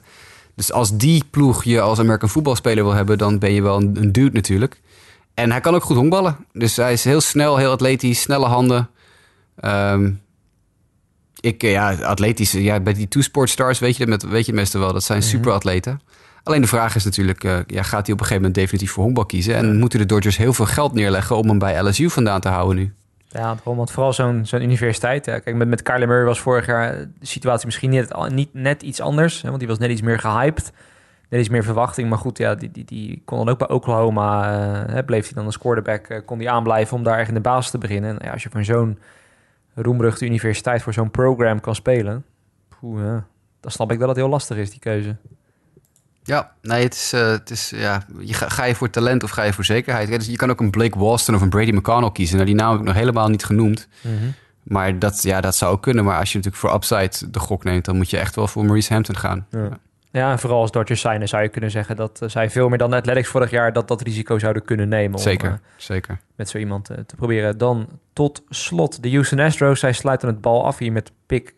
Dus als die ploeg je als American voetbalspeler wil hebben... dan ben je wel een, een, dude natuurlijk. En hij kan ook goed honkballen. Dus hij is heel snel, heel atletisch, snelle handen. Um, ik, ja, atletisch. Ja, bij die two-sport stars weet je, met, weet je het meestal wel. Dat zijn mm -hmm. Alleen de vraag is natuurlijk, uh, ja, gaat hij op een gegeven moment definitief voor honkbal kiezen? En moeten de Dodgers heel veel geld neerleggen om hem bij LSU vandaan te houden nu? Ja, want vooral zo'n zo'n universiteit. Ja. Kijk, met, met Kyler Murray was vorig jaar de situatie misschien niet, niet net iets anders. Hè, want die was net iets meer gehyped. Net iets meer verwachting. Maar goed, ja, die, die, die kon dan ook bij Oklahoma. Uh, hè, bleef hij dan als quarterback, uh, kon hij aanblijven om daar echt in de basis te beginnen. En ja, als je van zo'n roemruchte universiteit voor zo'n program kan spelen... Poeh, ja, dan snap ik dat het heel lastig is, die keuze. Ja, nee, het is, uh, het is ja, je ga, ga, je voor talent of ga je voor zekerheid? Ja, dus je kan ook een Blake Walston of een Brady McConnell kiezen. Nou, die naam heb ik nog helemaal niet genoemd. Mm -hmm. Maar dat, ja, dat zou ook kunnen. Maar als je natuurlijk voor upside de gok neemt, dan moet je echt wel voor Maurice Hampton gaan. Ja. Ja, en vooral als Dodgers zijn, zou je kunnen zeggen dat uh, zij veel meer dan de Athletics vorig jaar dat dat risico zouden kunnen nemen. Zeker, om, uh, zeker. Met zo iemand uh, te proberen. Dan tot slot de Houston Astros. Zij sluiten het bal af hier met pick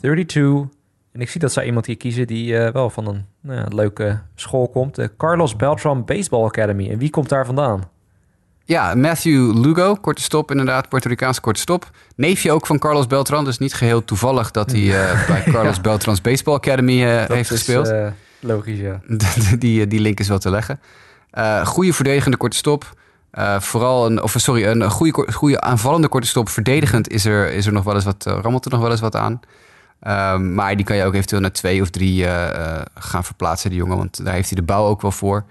32. En ik zie dat zij iemand hier kiezen die uh, wel van een nou leuke school komt. De Carlos Beltran Baseball Academy. En wie komt daar vandaan? Ja, Matthew Lugo, korte stop inderdaad, Puerto Ricaanse korte stop. Neefje ook van Carlos Beltran, dus niet geheel toevallig dat hij uh, bij Carlos Beltran's Baseball Academy uh, heeft is, gespeeld. Uh, logisch, ja. die, die link is wel te leggen. goede verdedigende korte stop. vooral een, of sorry, een goede, goede aanvallende korte stop. Verdedigend is er, is er nog wel eens wat, rammelt er nog wel eens wat aan. Um, maar die kan je ook eventueel naar twee of drie gaan verplaatsen, die jongen. Want daar heeft hij de bouw ook wel voor.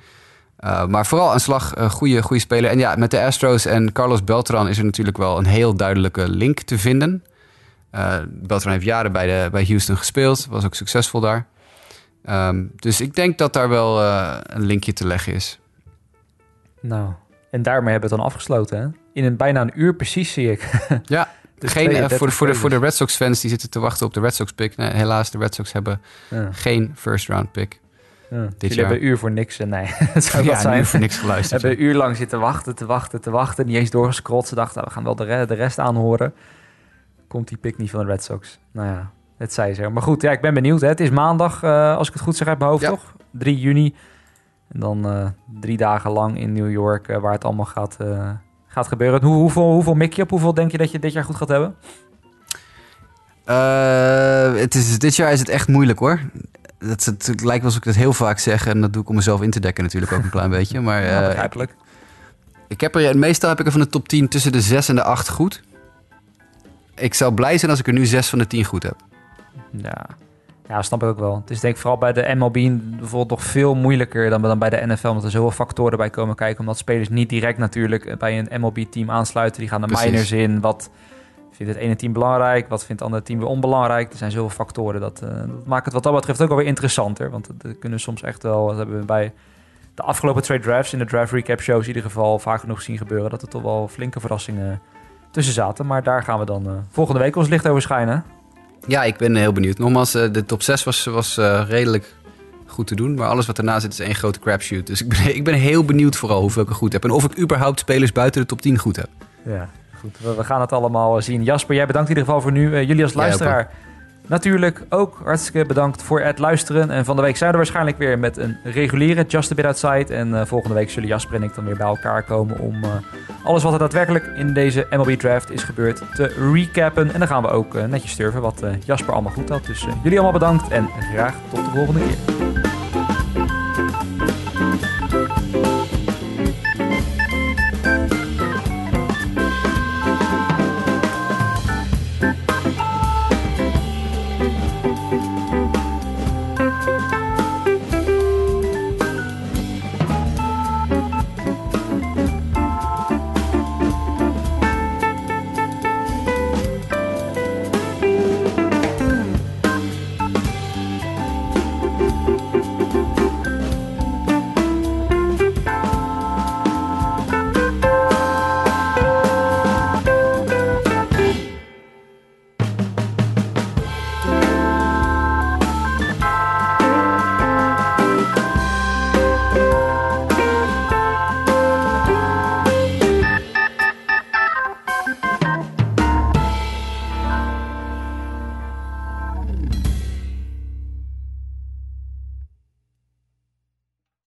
Uh, maar vooral aan slag, uh, goede, goede speler. En ja, met de Astros en Carlos Beltran is er natuurlijk wel een heel duidelijke link te vinden. Uh, Beltran heeft jaren bij, de, bij Houston gespeeld, was ook succesvol daar. Um, dus ik denk dat daar wel een linkje te leggen is. Nou, en daarmee hebben we het dan afgesloten. Hè? In een, bijna een uur precies zie ik. ja, dus geen, voor, de, voor, de, voor de Red Sox fans die zitten te wachten op de Red Sox pick. Nee, helaas, de Red Sox hebben ja. geen first round pick. Ja, dit jullie hebben een uur voor niks. En nee, het zou ja, zijn. een uur voor niks geluisterd. hebben een uur lang zitten wachten, te wachten, te wachten. Niet eens doorgescrollt. Ze dachten, nou, we gaan wel de, re de rest aanhoren. Komt die pick niet van de Red Sox. Nou ja, het zei ze. Maar goed, ja, ik ben benieuwd. Hè. Het is maandag, uh, als ik het goed zeg uit mijn hoofd, ja. toch? 3 juni. En dan uh, drie dagen lang in New York, uh, waar het allemaal gaat, gaat gebeuren. Hoe, hoeveel, hoeveel mik je op? Hoeveel denk je dat je dit jaar goed gaat hebben? het is, dit jaar is het echt moeilijk hoor dat, het, het lijkt wel alsof ik dat heel vaak zeg. En dat doe ik om mezelf in te dekken natuurlijk ook een klein beetje. Maar, ja, eh, begrijpelijk. ik heb er, meestal heb ik er van de top 10 tussen de 6 en de 8 goed. Ik zou blij zijn als ik er nu 6 van de 10 goed heb. Ja. Ja, snap ik ook wel. Het is denk ik vooral bij de MLB bijvoorbeeld nog veel moeilijker dan, dan bij de NFL. Omdat er zoveel factoren bij komen kijken. Omdat spelers niet direct natuurlijk bij een MLB-team aansluiten. Die gaan de minors in. Wat vindt het ene team belangrijk? Wat vindt het andere team weer onbelangrijk? Er zijn zoveel factoren. Dat, uh, dat maakt het wat dat betreft ook alweer interessanter. Want dat kunnen soms echt wel... Dat hebben we bij de afgelopen trade drafts... in de draft recap shows in ieder geval vaak genoeg zien gebeuren... dat er toch wel flinke verrassingen tussen zaten. Maar daar gaan we dan uh, volgende week ons licht over schijnen. Ja, ik ben heel benieuwd. Nogmaals, uh, de top 6 was, was redelijk goed te doen. Maar alles wat erna zit is één grote crapshoot. Dus ik ben, ik ben heel benieuwd vooral hoeveel ik er goed heb. En of ik überhaupt spelers buiten de top 10 goed heb. Ja, we, gaan het allemaal zien. Jasper, jij bedankt in ieder geval voor nu. Jullie als luisteraar natuurlijk ook hartstikke bedankt voor het luisteren. En van de week zijn we waarschijnlijk weer met een reguliere Just a Bit Outside. En uh, volgende week zullen Jasper en ik dan weer bij elkaar komen om uh, alles wat er daadwerkelijk in deze MLB Draft is gebeurd te recappen. En dan gaan we ook netjes sturven wat Jasper allemaal goed had. Dus jullie allemaal bedankt en graag tot de volgende keer.